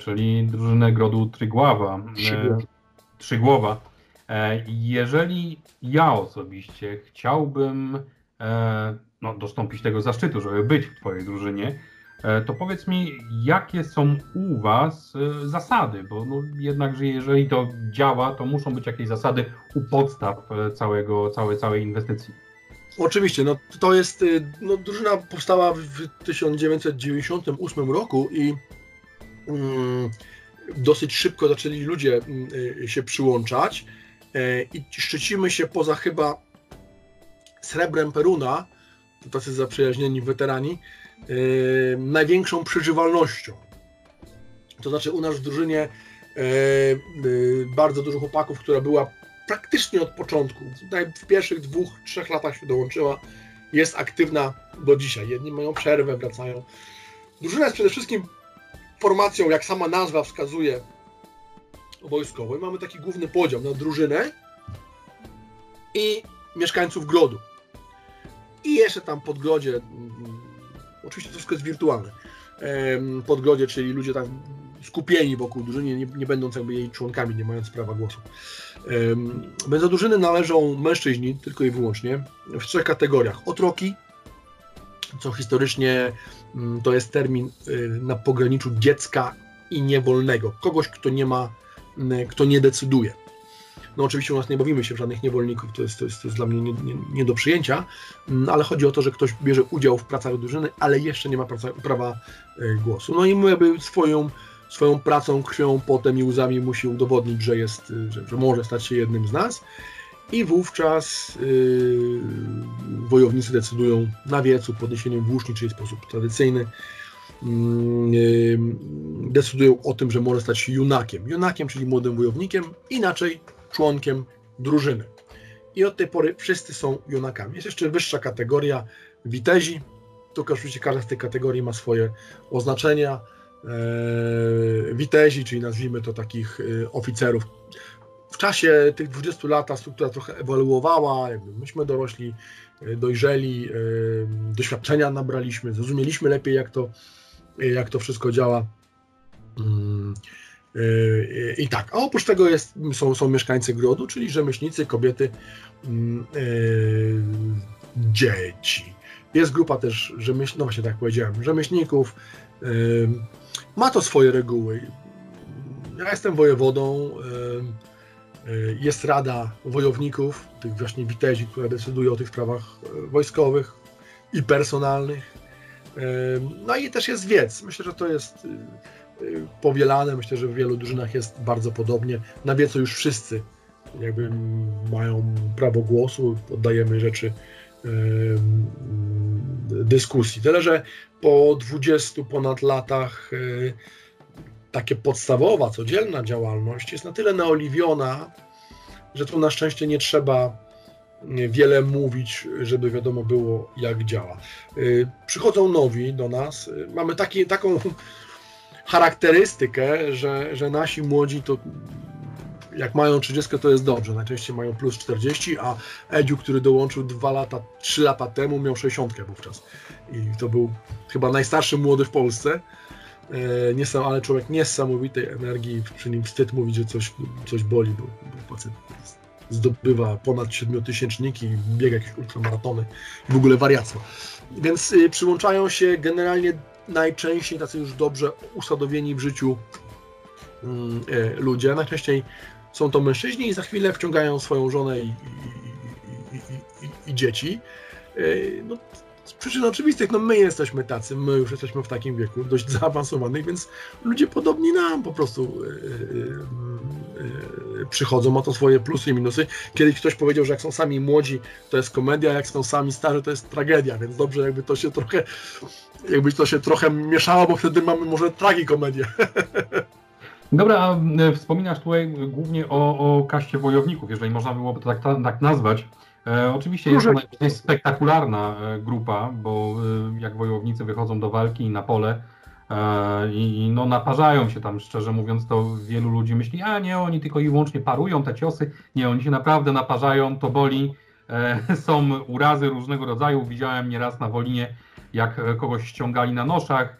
czyli drużynę Grodu Trygława. Trzygłowa. Trzygłowa. Jeżeli ja osobiście chciałbym no, dostąpić tego zaszczytu, żeby być w Twojej drużynie, e, to powiedz mi, jakie są u Was e, zasady, bo no, jednakże jeżeli to działa, to muszą być jakieś zasady u podstaw e, całego, całej, całej inwestycji. Oczywiście, no to jest, no drużyna powstała w 1998 roku i mm, dosyć szybko zaczęli ludzie mm, się przyłączać i szczycimy się poza chyba srebrem Peruna, tacy zaprzyjaźnieni weterani, yy, największą przeżywalnością. To znaczy u nas w drużynie yy, yy, bardzo dużo chłopaków, która była praktycznie od początku, w pierwszych dwóch, trzech latach się dołączyła, jest aktywna do dzisiaj. Jedni mają przerwę, wracają. Drużyna jest przede wszystkim formacją, jak sama nazwa wskazuje, wojskową. I mamy taki główny podział na drużynę i mieszkańców grodu. I jeszcze tam podgrodzie, mm, oczywiście to wszystko jest wirtualne, podgrodzie, czyli ludzie tam skupieni wokół drużyny, nie, nie będąc jakby jej członkami, nie mając prawa głosu. Bez drużyny należą mężczyźni tylko i wyłącznie w trzech kategoriach. Otroki, co historycznie mm, to jest termin y, na pograniczu dziecka i niewolnego. Kogoś, kto nie ma, mm, kto nie decyduje. No oczywiście u nas nie bawimy się żadnych niewolników, to jest, to jest, to jest dla mnie nie, nie, nie, do przyjęcia, mm, ale chodzi o to, że ktoś bierze udział w pracach drużyny, ale jeszcze nie ma praca, prawa e, głosu. No i jakby swoją, swoją pracą, krwią, potem i łzami musi udowodnić, że, jest, że, że może stać się jednym z nas i wówczas yy, wojownicy decydują na wiecu podniesieniem włóczni, czyli sposób tradycyjny, yy, decydują o tym, że może stać się junakiem. Junakiem, czyli młodym wojownikiem, inaczej członkiem drużyny. I od tej pory wszyscy są junakami. Jest jeszcze wyższa kategoria witezi. Tu oczywiście każda z tych kategorii ma swoje oznaczenia. Eee, witezi, czyli nazwijmy to takich e, oficerów. W czasie tych 20 lat ta struktura trochę ewoluowała, jakby myśmy dorośli, e, dojrzeli, e, doświadczenia nabraliśmy, zrozumieliśmy lepiej, jak to, jak to wszystko działa. Mm, Yy, I tak, a oprócz tego jest, są, są mieszkańcy grodu, czyli rzemieślnicy, kobiety, yy, dzieci. Jest grupa też rzemieśl, no właśnie tak powiedziałem, rzemieślników. Yy, ma to swoje reguły. Ja jestem wojewodą, jest rada wojowników, tych właśnie witezi, która decyduje o tych sprawach wojskowych i personalnych. No i też jest wiec. Myślę, że to jest powielane. Myślę, że w wielu drużynach jest bardzo podobnie. Na wieco już wszyscy jakby mają prawo głosu, poddajemy rzeczy dyskusji. Tyle, że po 20 ponad latach e, takie podstawowa, codzienna działalność jest na tyle naoliwiona, że tu na szczęście nie trzeba wiele mówić, żeby wiadomo było, jak działa. Przychodzą nowi do nas. Mamy taki, taką charakterystykę, że, że nasi młodzi to jak mają 30 to jest dobrze, najczęściej mają plus 40, a Edziu, który dołączył 2 lata, 3 lata temu miał 60 wówczas. I to był chyba najstarszy młody w Polsce, e, Niesam, ale człowiek niesamowitej energii, przy nim wstyd mówić, że coś, coś boli, bo, bo facet zdobywa ponad 7 tysięczniki, biega jakieś ultramaratony. W ogóle wariactwo. Więc y, przyłączają się generalnie najczęściej tacy już dobrze usadowieni w życiu mm, e, ludzie. Najczęściej są to mężczyźni i za chwilę wciągają swoją żonę i, i, i, i dzieci. no, z przyczyn oczywistych, no my jesteśmy tacy, my już jesteśmy w takim wieku dość zaawansowanych, więc ludzie podobni nam po prostu przychodzą, ma to swoje plusy i minusy. Kiedyś ktoś powiedział, że jak są sami młodzi, to jest komedia, jak są sami starzy, to jest tragedia, więc dobrze jakby to się trochę jakby to się trochę mieszało, bo wtedy mamy może tragikomedię. Dobra, a wspominasz tutaj głównie o, o kaście wojowników, jeżeli można byłoby to tak, tak nazwać. E, oczywiście jest to najbardziej spektakularna e, grupa, bo e, jak wojownicy wychodzą do walki na pole e, i no, naparzają się tam, szczerze mówiąc, to wielu ludzi myśli, a nie, oni tylko i wyłącznie parują te ciosy. Nie, oni się naprawdę naparzają, to boli. E, są urazy różnego rodzaju. Widziałem nieraz na Wolinie, jak kogoś ściągali na noszach, E,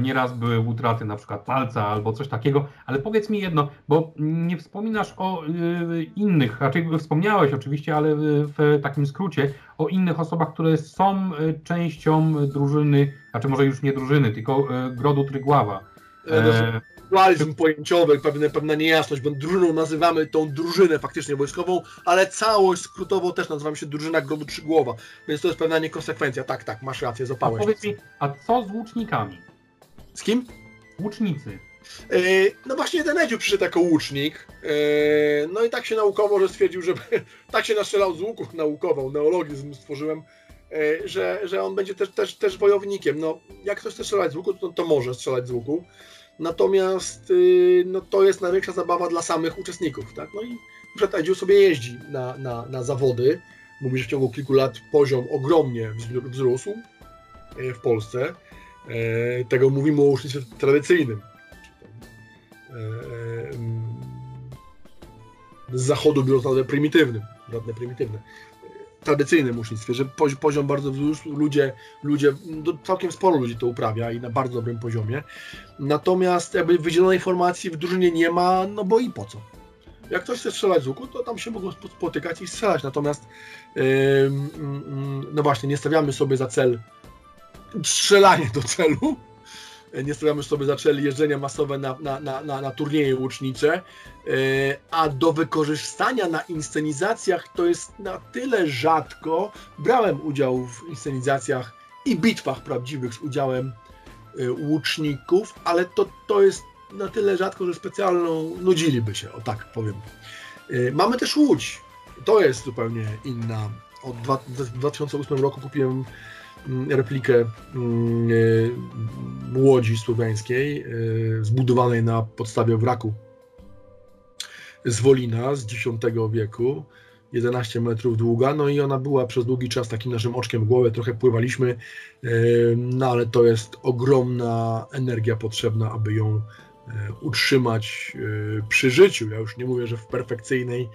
nieraz były utraty na przykład palca albo coś takiego, ale powiedz mi jedno, bo nie wspominasz o y, innych, raczej wspomniałeś oczywiście, ale w takim skrócie, o innych osobach, które są e, częścią drużyny, znaczy może już nie drużyny, tylko e, Grodu Trygława. Dualizm pojęciowy, pewne, pewna niejasność, bo drużyną nazywamy tą drużynę faktycznie wojskową, ale całość skrótowo też nazywamy się drużyna Grodu Trzygłowa, więc to jest pewna niekonsekwencja. Tak, tak, masz rację, zapałeś. A powiedz mi, a co z łucznikami? Z kim? Łucznicy. E, no właśnie ten Edziu przyszedł jako łucznik. E, no i tak się naukowo, że stwierdził, że tak się nastrzelał z łuków naukował, neologizm stworzyłem, e, że, że on będzie też, też, też wojownikiem. No, jak ktoś chce strzelać z łuku, to, to może strzelać z łuku. Natomiast no, to jest największa zabawa dla samych uczestników. Tak? No i przed Edziu sobie jeździ na, na, na zawody. Mówi, że w ciągu kilku lat poziom ogromnie wzrósł w Polsce. E, tego mówimy o ucznictwie tradycyjnym. E, z zachodu biorąc nawet prymitywnym, żadne prymitywne, tradycyjnym ucznictwie, że poziom bardzo ludzie, ludzie, całkiem sporo ludzi to uprawia i na bardzo dobrym poziomie. Natomiast jakby wydzielonej informacji w drużynie nie ma, no bo i po co? Jak ktoś chce strzelać z łuku, to tam się mogą spotykać i strzelać. Natomiast yy, no właśnie, nie stawiamy sobie za cel strzelanie do celu. Nie stawiamy sobie za cel jeżdżenia masowe na, na, na, na, na turnieje łucznicze, e, a do wykorzystania na inscenizacjach to jest na tyle rzadko. Brałem udział w inscenizacjach i bitwach prawdziwych z udziałem e, łuczników, ale to, to jest na tyle rzadko, że specjalną nudziliby się, o tak powiem. E, mamy też Łódź. To jest zupełnie inna. Od 2008 roku kupiłem replikę mm, e, łodzi słowiańskiej, e, zbudowanej na podstawie wraku z Wolina z X wieku, 11 metrów długa, no i ona była przez długi czas takim naszym oczkiem w głowę, trochę pływaliśmy, e, no ale to jest ogromna energia potrzebna, aby ją utrzymać przy życiu. Ja już nie mówię, że w perfekcyjnej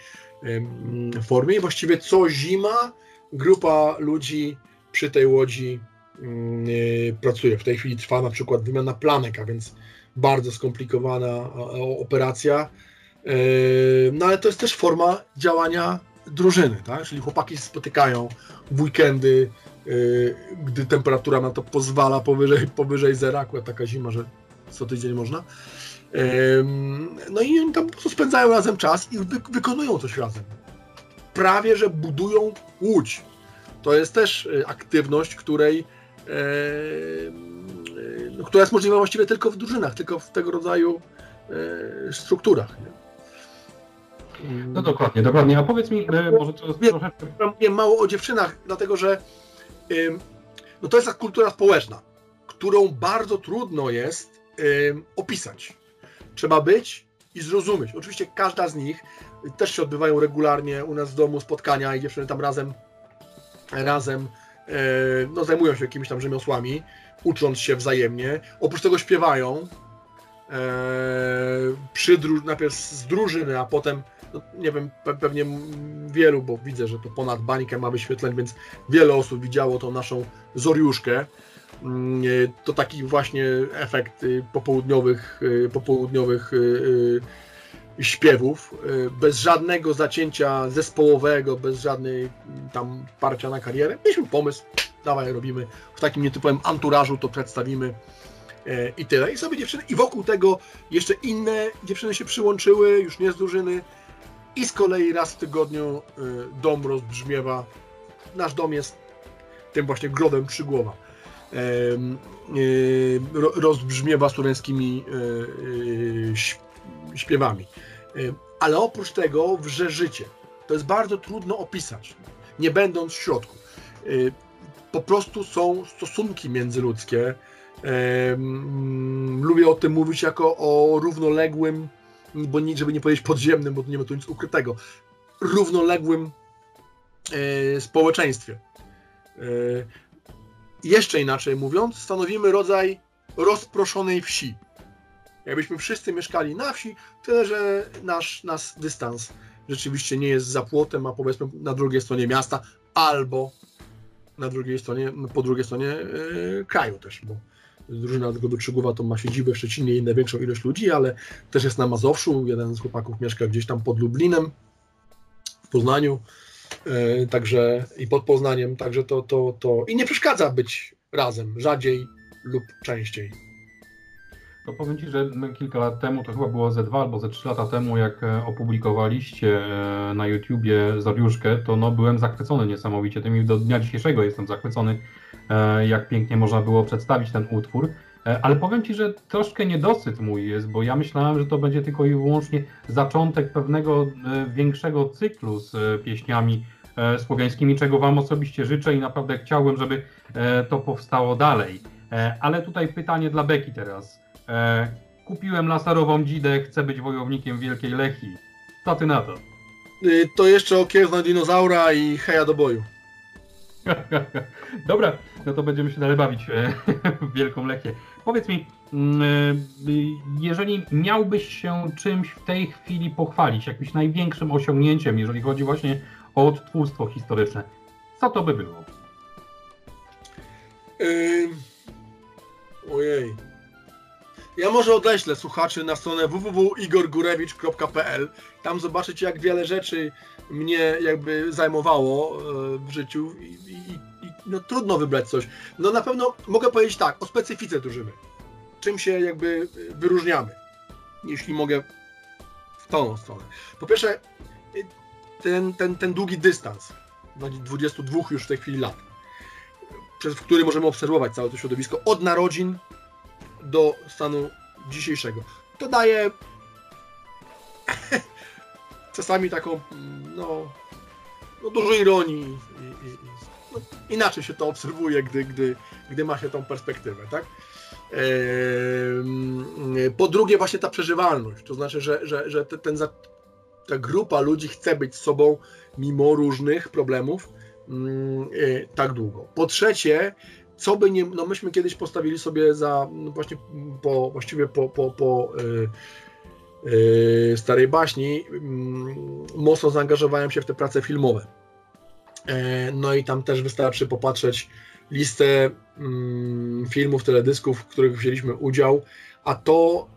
formie. I właściwie co zima grupa ludzi przy tej łodzi mm, pracuje. W tej chwili trwa na przykład wymiana planek, a więc bardzo skomplikowana operacja. E, no ale to jest też forma działania drużyny, tak? Czyli chłopaki się spotykają w weekendy, e, gdy temperatura na to pozwala powyżej, powyżej zera, akurat taka zima, że co tydzień można. No i oni tam po prostu spędzają razem czas i wykonują coś razem. Prawie, że budują łódź to jest też y, aktywność, której, e, no, która jest możliwa właściwie tylko w drużynach, tylko w tego rodzaju e, strukturach. No dokładnie, dokładnie. A powiedz mi, e, może to jest troszeczkę... Mówię mało o dziewczynach, dlatego że no to jest ta kultura społeczna, którą bardzo trudno jest opisać. Trzeba być i zrozumieć. Oczywiście każda z nich też się odbywają regularnie u nas w domu spotkania i dziewczyny tam razem razem e, no, zajmują się jakimiś tam rzemiosłami, ucząc się wzajemnie. Oprócz tego śpiewają e, przy najpierw z drużyny, a potem, no, nie wiem, pewnie wielu, bo widzę, że to ponad bańkę ma wyświetleń, więc wiele osób widziało tą naszą Zoriuszkę. Mm, e, to taki właśnie efekt y, popołudniowych, y, popołudniowych y, śpiewów, y, bez żadnego zacięcia zespołowego, bez żadnej tam parcia na karierę. Mieliśmy pomysł, dawaj robimy w takim nietypowym anturażu, to przedstawimy y, i tyle. I sobie dziewczyny, i wokół tego jeszcze inne dziewczyny się przyłączyły, już nie z drużyny i z kolei raz w tygodniu y, dom rozbrzmiewa. Nasz dom jest tym właśnie grodem Trzygłowa. Rozbrzmiewa studenckimi śpiewami. Ale oprócz tego wrze życie. To jest bardzo trudno opisać, nie będąc w środku. Po prostu są stosunki międzyludzkie. Lubię o tym mówić jako o równoległym, bo żeby nie powiedzieć podziemnym, bo nie ma tu nic ukrytego, równoległym społeczeństwie. Jeszcze inaczej mówiąc, stanowimy rodzaj rozproszonej wsi. Jakbyśmy wszyscy mieszkali na wsi, tyle że nasz, nasz dystans rzeczywiście nie jest za płotem, a powiedzmy na drugiej stronie miasta, albo na drugiej stronie, po drugiej stronie yy, kraju też, bo drużyna tego do Krzygłowa to ma siedzibę w Szczecinie i największą ilość ludzi, ale też jest na Mazowszu, jeden z chłopaków mieszka gdzieś tam pod Lublinem, w Poznaniu, yy, także i pod Poznaniem, także to, to, to i nie przeszkadza być razem, rzadziej lub częściej to powiem Ci, że kilka lat temu, to chyba było ze dwa albo ze trzy lata temu, jak e, opublikowaliście e, na YouTubie Zariuszkę, to no byłem zachwycony niesamowicie tym i do dnia dzisiejszego jestem zachwycony, e, jak pięknie można było przedstawić ten utwór. Ale powiem Ci, że troszkę niedosyt mój jest, bo ja myślałem, że to będzie tylko i wyłącznie zaczątek pewnego większego cyklu z pieśniami słowiańskimi, czego Wam osobiście życzę i naprawdę chciałbym, żeby to powstało dalej. Ale tutaj pytanie dla Beki teraz. E, kupiłem laserową dzidę, chcę być wojownikiem Wielkiej Lechii. Co ty na to? Y, to jeszcze okiełzna dinozaura i heja do boju. Dobra, no to będziemy się dalej bawić e, w Wielką Lechię. Powiedz mi, mm, e, jeżeli miałbyś się czymś w tej chwili pochwalić, jakimś największym osiągnięciem, jeżeli chodzi właśnie o odtwórstwo historyczne, co to by było? Yy... Ojej. Ja może odeślę słuchaczy na stronę www.igorgurewicz.pl. Tam zobaczycie, jak wiele rzeczy mnie jakby zajmowało e, w życiu i, i, i no, trudno wybrać coś. No na pewno mogę powiedzieć tak, o specyfice drużyny. Czym się jakby wyróżniamy, jeśli mogę w tą stronę. Po pierwsze, ten, ten, ten długi dystans, 22 już w tej chwili lat, przez który możemy obserwować całe to środowisko od narodzin do stanu dzisiejszego. To daje czasami taką, no, no dużo ironii i, i, no, inaczej się to obserwuje, gdy, gdy, gdy ma się tą perspektywę, tak? Po drugie właśnie ta przeżywalność, to znaczy, że, że, że ten, ta grupa ludzi chce być z sobą mimo różnych problemów mm, e, tak długo. Po trzecie, co by nie, no myśmy kiedyś postawili sobie za, no właśnie po, właściwie po, po, po yy, yy, Starej Baśni, yy, mocno zaangażowałem się w te prace filmowe. E, no i tam też wystarczy popatrzeć listę mm, filmów, teledysków, w których wzięliśmy udział, a to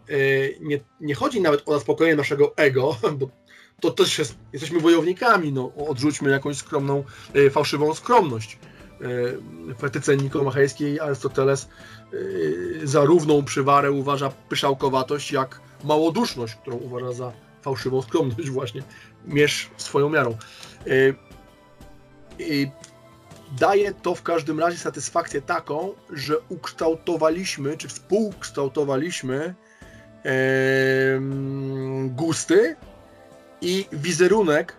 nie, nie chodzi nawet o zaspokojenie naszego ego, bo to też jest, jesteśmy wojownikami, no odrzućmy jakąś skromną, fałszywą skromność w e, etyce nikomachejskiej Arystoteles e, za równą przywarę uważa pyszałkowatość jak małoduszność, którą uważa za fałszywą skromność właśnie. Mierz swoją miarą. E, daje to w każdym razie satysfakcję taką, że ukształtowaliśmy, czy współkształtowaliśmy gusty i wizerunek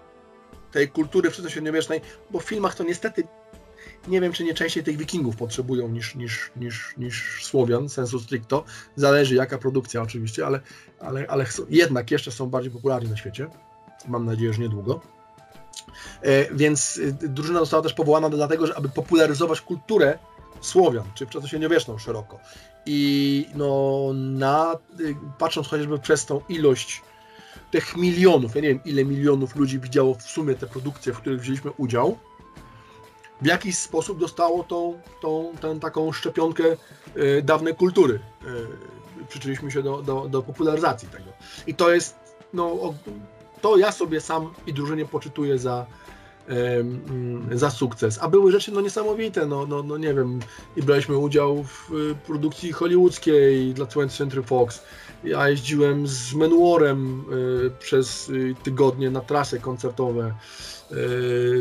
tej kultury wczesnośredniowiecznej, bo w filmach to niestety nie wiem, czy nie częściej tych wikingów potrzebują niż, niż, niż, niż Słowian, sensu stricto. Zależy jaka produkcja oczywiście, ale, ale, ale jednak jeszcze są bardziej popularni na świecie. Mam nadzieję, że niedługo. E, więc y, drużyna została też powołana dlatego, że aby popularyzować kulturę Słowian, czy wczesnośredniowieczną szeroko. I no, na, y, patrząc chociażby przez tą ilość tych milionów, ja nie wiem ile milionów ludzi widziało w sumie te produkcje, w których wzięliśmy udział, w jakiś sposób dostało tą, tą tę taką szczepionkę y, dawnej kultury. Y, przyczyliśmy się do, do, do, popularyzacji tego. I to jest, no, to ja sobie sam i drużynie poczytuję za, y, za sukces. A były rzeczy no, niesamowite, no, no, no nie wiem, i braliśmy udział w produkcji hollywoodzkiej dla 20th Century Fox, Ja jeździłem z Menworem przez tygodnie na trasy koncertowe.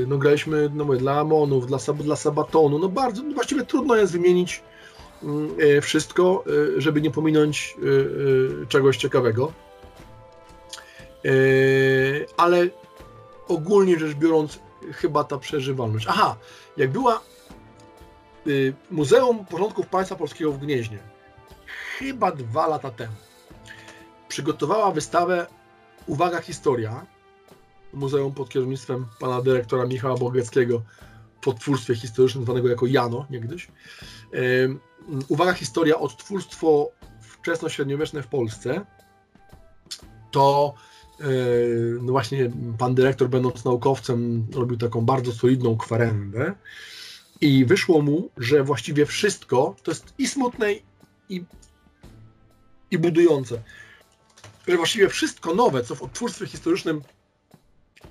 No graliśmy no mówię, dla Amonów, dla, dla Sabatonu. No bardzo, no właściwie trudno jest wymienić mm, wszystko, żeby nie pominąć czegoś ciekawego. Ale ogólnie rzecz biorąc, chyba ta przeżywalność. Aha, jak była Muzeum Porządków Państwa Polskiego w Gnieźnie, chyba dwa lata temu, przygotowała wystawę Uwaga Historia, muzeum pod kierownictwem pana dyrektora Michała Bogeckiego w podtwórstwie historycznym zwanego jako Jano niegdyś. Uwaga Historia, odtwórstwo wczesno-średniowieczne w Polsce, to E, no właśnie pan dyrektor, będąc naukowcem, robił taką bardzo solidną kwerendę i wyszło mu, że właściwie wszystko to jest i smutne, i, i budujące. Że właściwie wszystko nowe, co w odtwórstwie historycznym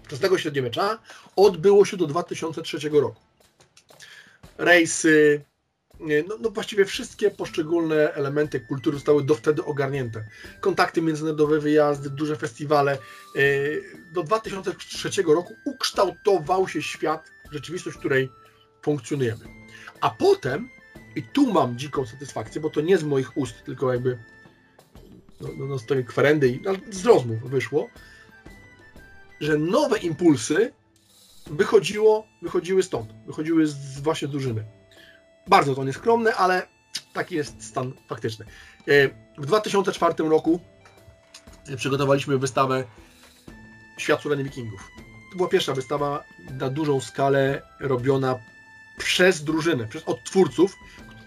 wczesnego średniowiecza odbyło się do 2003 roku. Rejsy, no, no, właściwie wszystkie poszczególne elementy kultury zostały do wtedy ogarnięte. Kontakty międzynarodowe, wyjazdy, duże festiwale. E, do 2003 roku ukształtował się świat, rzeczywistość, w której funkcjonujemy. A potem, i tu mam dziką satysfakcję, bo to nie z moich ust, tylko jakby no, no, no z tej kwerendy i no, z rozmów wyszło, że nowe impulsy wychodziło, wychodziły stąd, wychodziły z właśnie drużyny. Bardzo to nieskromne, ale taki jest stan faktyczny. E, w 2004 roku przygotowaliśmy wystawę Świat Suweny Wikingów. To była pierwsza wystawa na dużą skalę robiona przez drużynę, przez odtwórców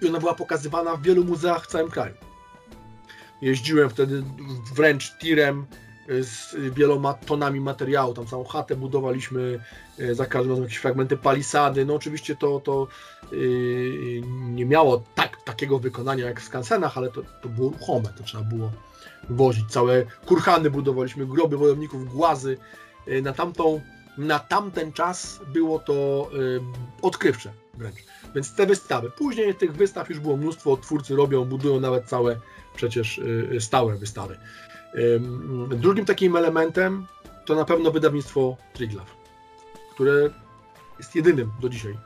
i ona była pokazywana w wielu muzeach w całym kraju. Jeździłem wtedy wręcz tirem z wieloma tonami materiału. Tam całą chatę budowaliśmy, e, za każdym razem jakieś fragmenty palisady. No oczywiście to, to yy, nie miało tak, takiego wykonania jak w skansenach, ale to, to było ruchome, to trzeba było wozić. Całe kurhany budowaliśmy, groby wojowników, głazy. Yy, na, tamtą, na tamten czas było to odkrywcze wręcz. Więc te wystawy. Później tych wystaw już było mnóstwo, twórcy robią, budują nawet całe przecież stałe wystawy. Drugim takim elementem to na pewno wydawnictwo Triglav, które jest jedynym do dzisiaj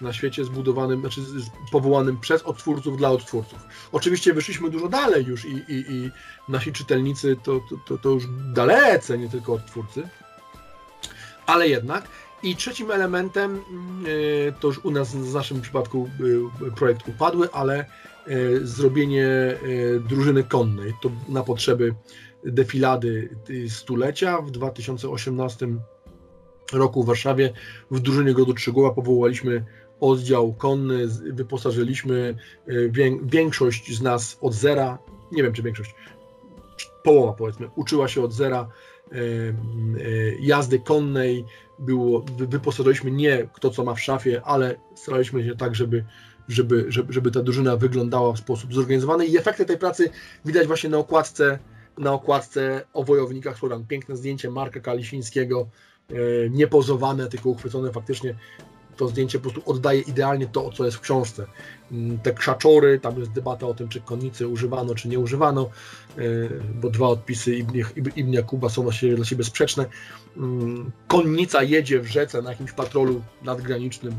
na świecie zbudowanym, znaczy powołanym przez odtwórców dla odtwórców. Oczywiście wyszliśmy dużo dalej już i, i, i nasi czytelnicy to, to, to już dalece, nie tylko odtwórcy, ale jednak. I trzecim elementem, y, to już u nas w naszym przypadku projekt upadły, ale zrobienie e, drużyny konnej. To na potrzeby defilady stulecia. W 2018 roku w Warszawie w drużynie Grodu Trzygłowa powołaliśmy oddział konny, wyposażyliśmy e, większość z nas od zera, nie wiem czy większość, połowa powiedzmy, uczyła się od zera jazdy konnej, było, wyposażyliśmy nie kto co ma w szafie, ale staraliśmy się tak, żeby żeby, żeby, żeby ta drużyna wyglądała w sposób zorganizowany i efekty tej pracy widać właśnie na okładce, na okładce o wojownikach Floran. Piękne zdjęcie Marka Kalisińskiego, e, niepozowane, tylko uchwycone faktycznie to zdjęcie po prostu oddaje idealnie to, co jest w książce. Mm, te krzaczory, tam jest debata o tym, czy konnicy używano, czy nie używano, e, bo dwa odpisy Ibn Jakuba są właściwie dla siebie sprzeczne. Mm, konnica jedzie w rzece na jakimś patrolu nadgranicznym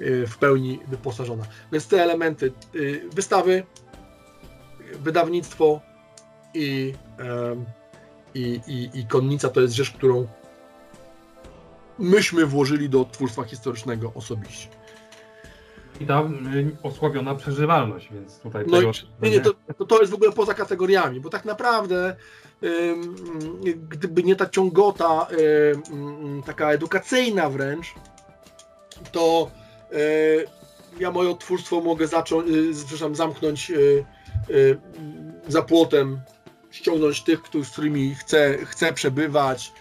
w pełni wyposażona. Więc te elementy e, wystawy, wydawnictwo i, i, i, i konnica to jest rzecz, którą myśmy włożyli do twórstwa historycznego osobiście. I ta y, osłabiona przeżywalność, więc tutaj no tego... Nie, nie, to, to jest w ogóle poza kategoriami, bo tak naprawdę gdyby nie ta ciągota taka edukacyjna wręcz, to y, ja moje twórstwo mogę zacząć, y, przepraszam, zamknąć za płotem, ściągnąć tych, z którymi chcę, chcę przebywać,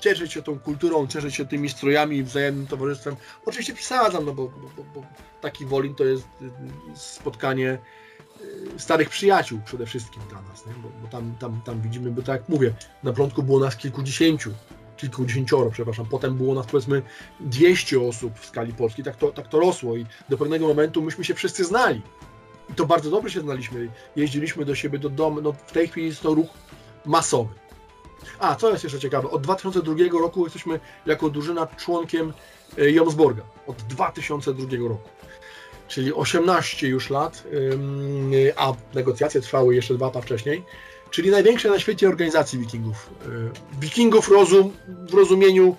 cieszyć się tą kulturą, cieszyć się tymi strojami, wzajemnym towarzystwem. Oczywiście przesadzam, no bo, bo, bo taki Wolin to jest y, spotkanie y, starych przyjaciół przede wszystkim dla nas, nie? Bo, bo, tam, tam, tam widzimy, bo tak jak mówię, na początku było nas kilkudziesięciu, kilkudziesięcioro, przepraszam, potem było nas powiedzmy 200 osób w skali Polski, tak to, tak to rosło i do pewnego momentu myśmy się wszyscy znali. I to bardzo dobrze się znaliśmy. Jeździliśmy do siebie do domu. No, w tej chwili jest to ruch masowy. A, co jest jeszcze ciekawe, od 2002 roku jesteśmy jako drużyna członkiem e, Jomsborga. Od 2002 roku. Czyli 18 już lat, a negocjacje trwały jeszcze dwa lata wcześniej. Czyli największej na świecie organizacji wikingów. E, wikingów rozum, w rozumieniu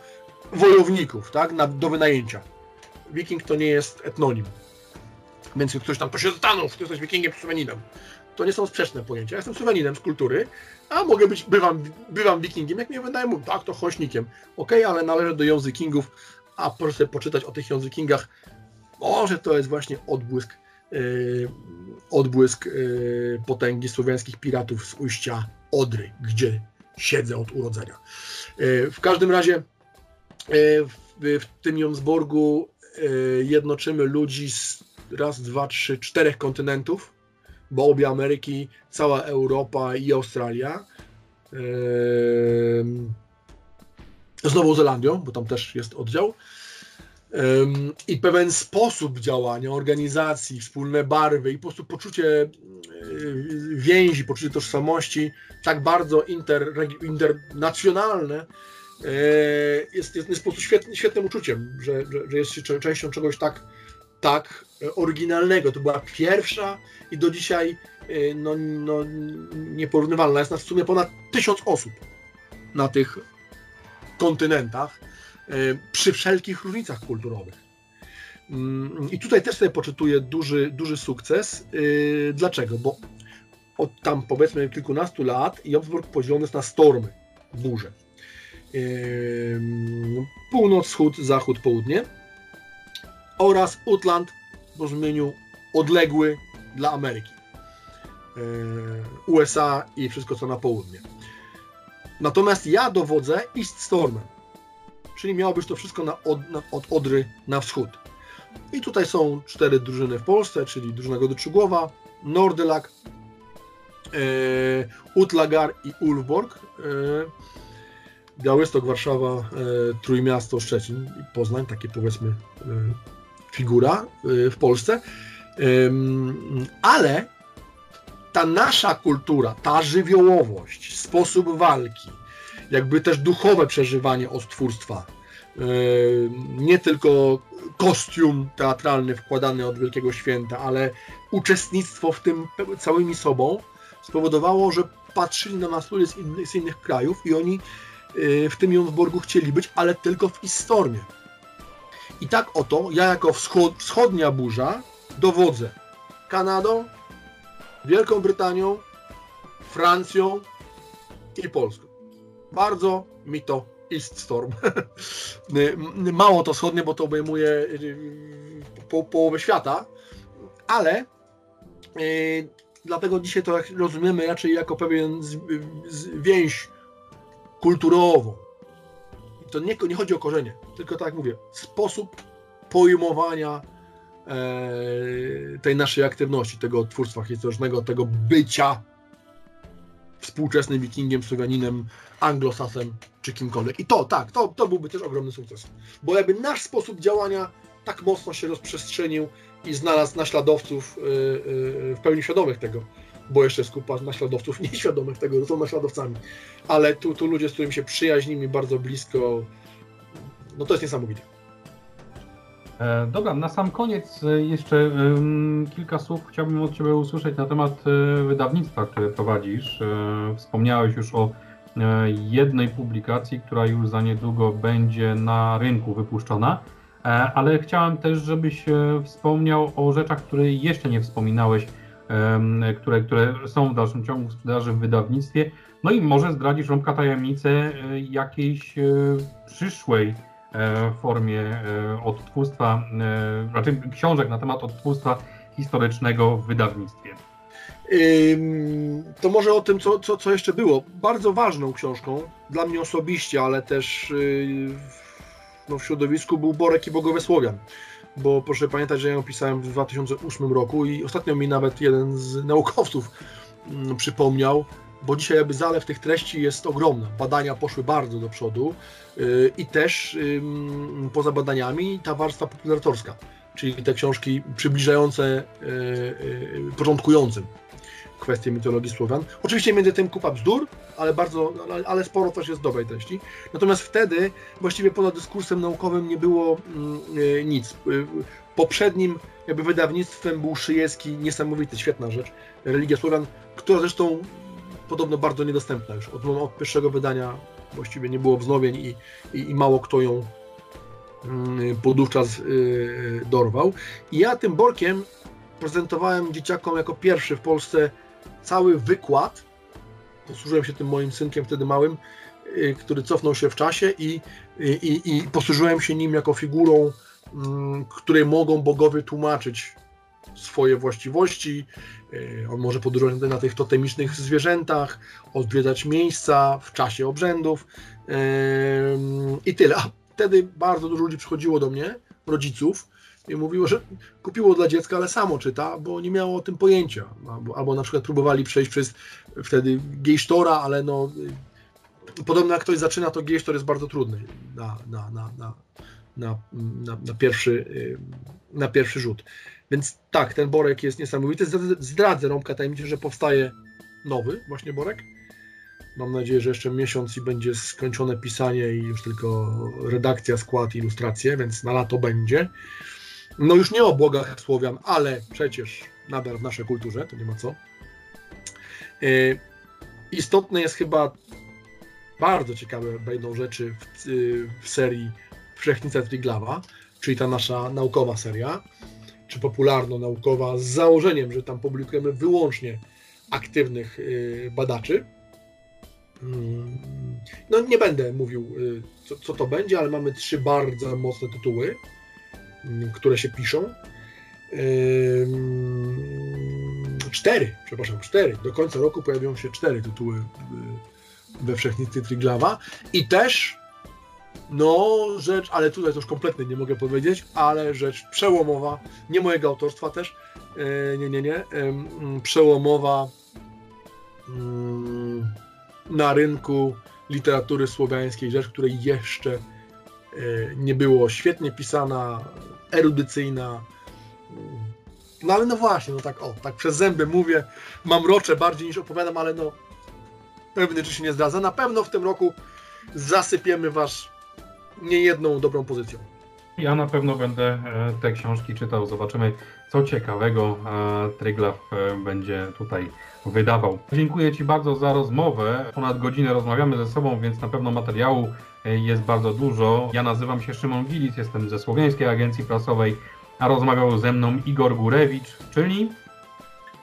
wojowników, tak, na, do wynajęcia. Wiking to nie jest etnonim. Więc ktoś tam, to się zastanów, ty jesteś wikingiem czy Słoweninem. To nie są sprzeczne pojęcia. Ja jestem Słoweninem z kultury, a mogę być, bywam, bywam wikingiem, jak mnie wydają, tak, to chośnikiem. Ok, ale należę do językingów, a proszę poczytać o tych językingach. Może to jest właśnie odbłysk, odbłysk yy, potęgi słowiańskich piratów z ujścia Odry, gdzie siedzę od urodzenia. Yy, w każdym razie w, tym Jonsborgu yy, jednoczymy ludzi z raz, dwa, trzy, czterech kontynentów, bo obie Ameryki, cała Europa i Australia. Z Nową Zelandią, bo tam też jest oddział. I pewien sposób działania, organizacji, wspólne barwy i po prostu poczucie więzi, poczucie tożsamości tak bardzo inter, internacjonalne e, jest, jest, jest po prostu świetnym, uczuciem, że, że, że jest się częścią czegoś tak tak e, oryginalnego. To była pierwsza i do dzisiaj e, no, no, nieporównywalna. Jest nas w sumie ponad tysiąc osób na tych kontynentach przy wszelkich różnicach kulturowych. Mm, I tutaj też sobie poczytuję duży, duży sukces. Dlaczego? Bo od tam powiedzmy kilkunastu lat Jobsburg podzielony jest na stormy, burze. Północ, wschód, zachód, południe oraz Utland w rozumieniu odległy dla Ameryki. E, USA i wszystko co na południe. Natomiast ja dowodzę East Stormem, czyli miało być to wszystko na od, na, od Odry na wschód. I tutaj są cztery drużyny w Polsce, czyli drużyna Godyczugłowa, Nordylak, e, Utlagar i Ulfborg. E, Białystok, Warszawa, e, Trójmiasto, Szczecin i Poznań, takie powiedzmy e, figura y, w Polsce, ale ta nasza kultura, ta żywiołowość, sposób walki, jakby też duchowe przeżywanie odtwórstwa, nie tylko kostium teatralny wkładany od Wielkiego Święta, ale uczestnictwo w tym całymi sobą spowodowało, że patrzyli na nas ludzie z innych, z innych krajów i oni y, w tym Jonsborgu chcieli być, ale tylko w Istormie. I tak oto ja jako wschod, wschodnia burza dowodzę Kanadą, Wielką Brytanią, Francją i Polską. Bardzo mi to East Storm. Mało to wschodnie, bo to obejmuje y, po, połowę świata, ale yy, dlatego dzisiaj to rozumiemy raczej jako pewien z, z, więź kulturową, to nie, nie chodzi o korzenie, tylko tak jak mówię, sposób pojmowania e, tej naszej aktywności, tego odtwórstwa historycznego, tego bycia współczesnym wikingiem, słowianinem, anglosasem czy kimkolwiek. I to, tak, to, to byłby też ogromny sukces. Bo jakby nasz sposób działania tak mocno się rozprzestrzenił i znalazł naśladowców yy, yy, w pełni świadomych tego, bo jeszcze jest kupa naśladowców nieświadomych tego, że są naśladowcami. Ale tu, tu ludzie, z którymi się przyjaźnimy bardzo blisko, no to jest niesamowite. E, dobra, na sam koniec e, jeszcze kilka słów chciałbym od Ciebie usłyszeć na temat e, wydawnictwa, które prowadzisz. Wspomniałeś już o jednej publikacji, która już za niedługo będzie na rynku wypuszczona, ale chciałem też, żebyś wspomniał o rzeczach, które jeszcze nie wspominałeś które, które są w dalszym ciągu w sprzedaży w wydawnictwie. No i może zdradzisz rąbka tajemnicę e, jakiejś e, przyszłej e, formie odtwórstwa, raczej książek na temat odtwórstwa historycznego w wydawnictwie. To może o tym, co, co, co jeszcze było. Bardzo ważną książką dla mnie osobiście, ale też no, w środowisku był Borek i Bogowie Słowian bo proszę pamiętać, że ja ją pisałem w 2008 roku i ostatnio mi nawet jeden z naukowców mm, przypomniał, bo dzisiaj jakby zalew tych treści jest ogromny. Badania poszły bardzo do przodu yy, i też poza badaniami ta warstwa popularyzatorska czyli te książki przybliżające początkującym kwestie mitologii Słowian. Oczywiście między tym kupa bzdur, ale bardzo, ale sporo też jest dobrej treści. Natomiast wtedy właściwie poza dyskursem naukowym nie było mm, nic. Poprzednim jakby wydawnictwem był Szyjewski, niesamowity, świetna rzecz, Religia Słowian, która zresztą podobno bardzo niedostępna już. Od, od pierwszego wydania właściwie nie było wznowień i, i, i mało kto ją mm, podówczas yy, dorwał. I ja tym Borkiem prezentowałem dzieciakom jako pierwszy w Polsce cały wykład. Posłużyłem się tym moim synkiem wtedy małym, y, który cofnął się w czasie i, i, i posłużyłem się nim jako figurą, mm, której mogą bogowie tłumaczyć swoje właściwości. Y, on może podróżować na tych totemicznych zwierzętach, odwiedzać miejsca w czasie obrzędów i tyle. A wtedy bardzo dużo ludzi przychodziło do mnie, rodziców, i mówiło, że kupiło dla dziecka, ale samo czyta, bo nie miało o tym pojęcia. Albo, albo na przykład próbowali przejść przez wtedy gejsztora, ale no podobno jak ktoś zaczyna, to gejsztor jest bardzo trudny na, na, na, na, na, na, na, pierwszy, na pierwszy rzut. Więc tak, ten Borek jest niesamowity. Zdradzę rąbka tajemniczy, że powstaje nowy właśnie Borek. Mam nadzieję, że jeszcze miesiąc i będzie skończone pisanie i już tylko redakcja, skład, ilustracje, więc na lato będzie. No już nie o bogach Słowian, ale przecież nadal w naszej kulturze, to nie ma co. E, istotne jest chyba, bardzo ciekawe będą rzeczy w, w serii Wszechnica Triglawa, czyli ta nasza naukowa seria, czy popularno-naukowa, z założeniem, że tam publikujemy wyłącznie aktywnych e, badaczy. Mm, no nie będę mówił, e, co, co to będzie, ale mamy trzy bardzo mocne tytuły które się piszą. Cztery, przepraszam, cztery. Do końca roku pojawią się cztery tytuły y, we Wszechnicy Triglawa i też no rzecz, ale tutaj to już kompletnie nie mogę powiedzieć, ale rzecz przełomowa, nie mojego autorstwa też, e, nie, nie, nie, przełomowa mm, na rynku literatury słowiańskiej, rzecz, której jeszcze E, nie było świetnie pisana, erudycyjna. No ale no właśnie, no tak o, tak przez zęby mówię, mam rocze bardziej niż opowiadam, ale no pewnie rzeczy się nie zdradza. Na pewno w tym roku zasypiemy was niejedną dobrą pozycją. Ja na pewno będę e, te książki czytał. Zobaczymy, co ciekawego Tryglaw e, będzie tutaj wydawał. Dziękuję Ci bardzo za rozmowę. Ponad godzinę rozmawiamy ze sobą, więc na pewno materiału e, jest bardzo dużo. Ja nazywam się Szymon Gilic, jestem ze Słowiańskiej Agencji Prasowej, a rozmawiał ze mną Igor Górewicz, czyli...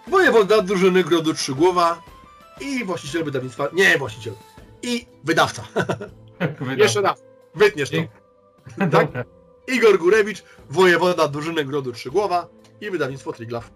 Wojewoda drużyny Grodu Trzygłowa i właściciel wydawnictwa... Nie, właściciel. I wydawca. wydawca. Jeszcze raz. Wytniesz to. tak? Igor Górewicz, wojewoda drużyny Grodu Trzygłowa i wydawnictwo Triglaw.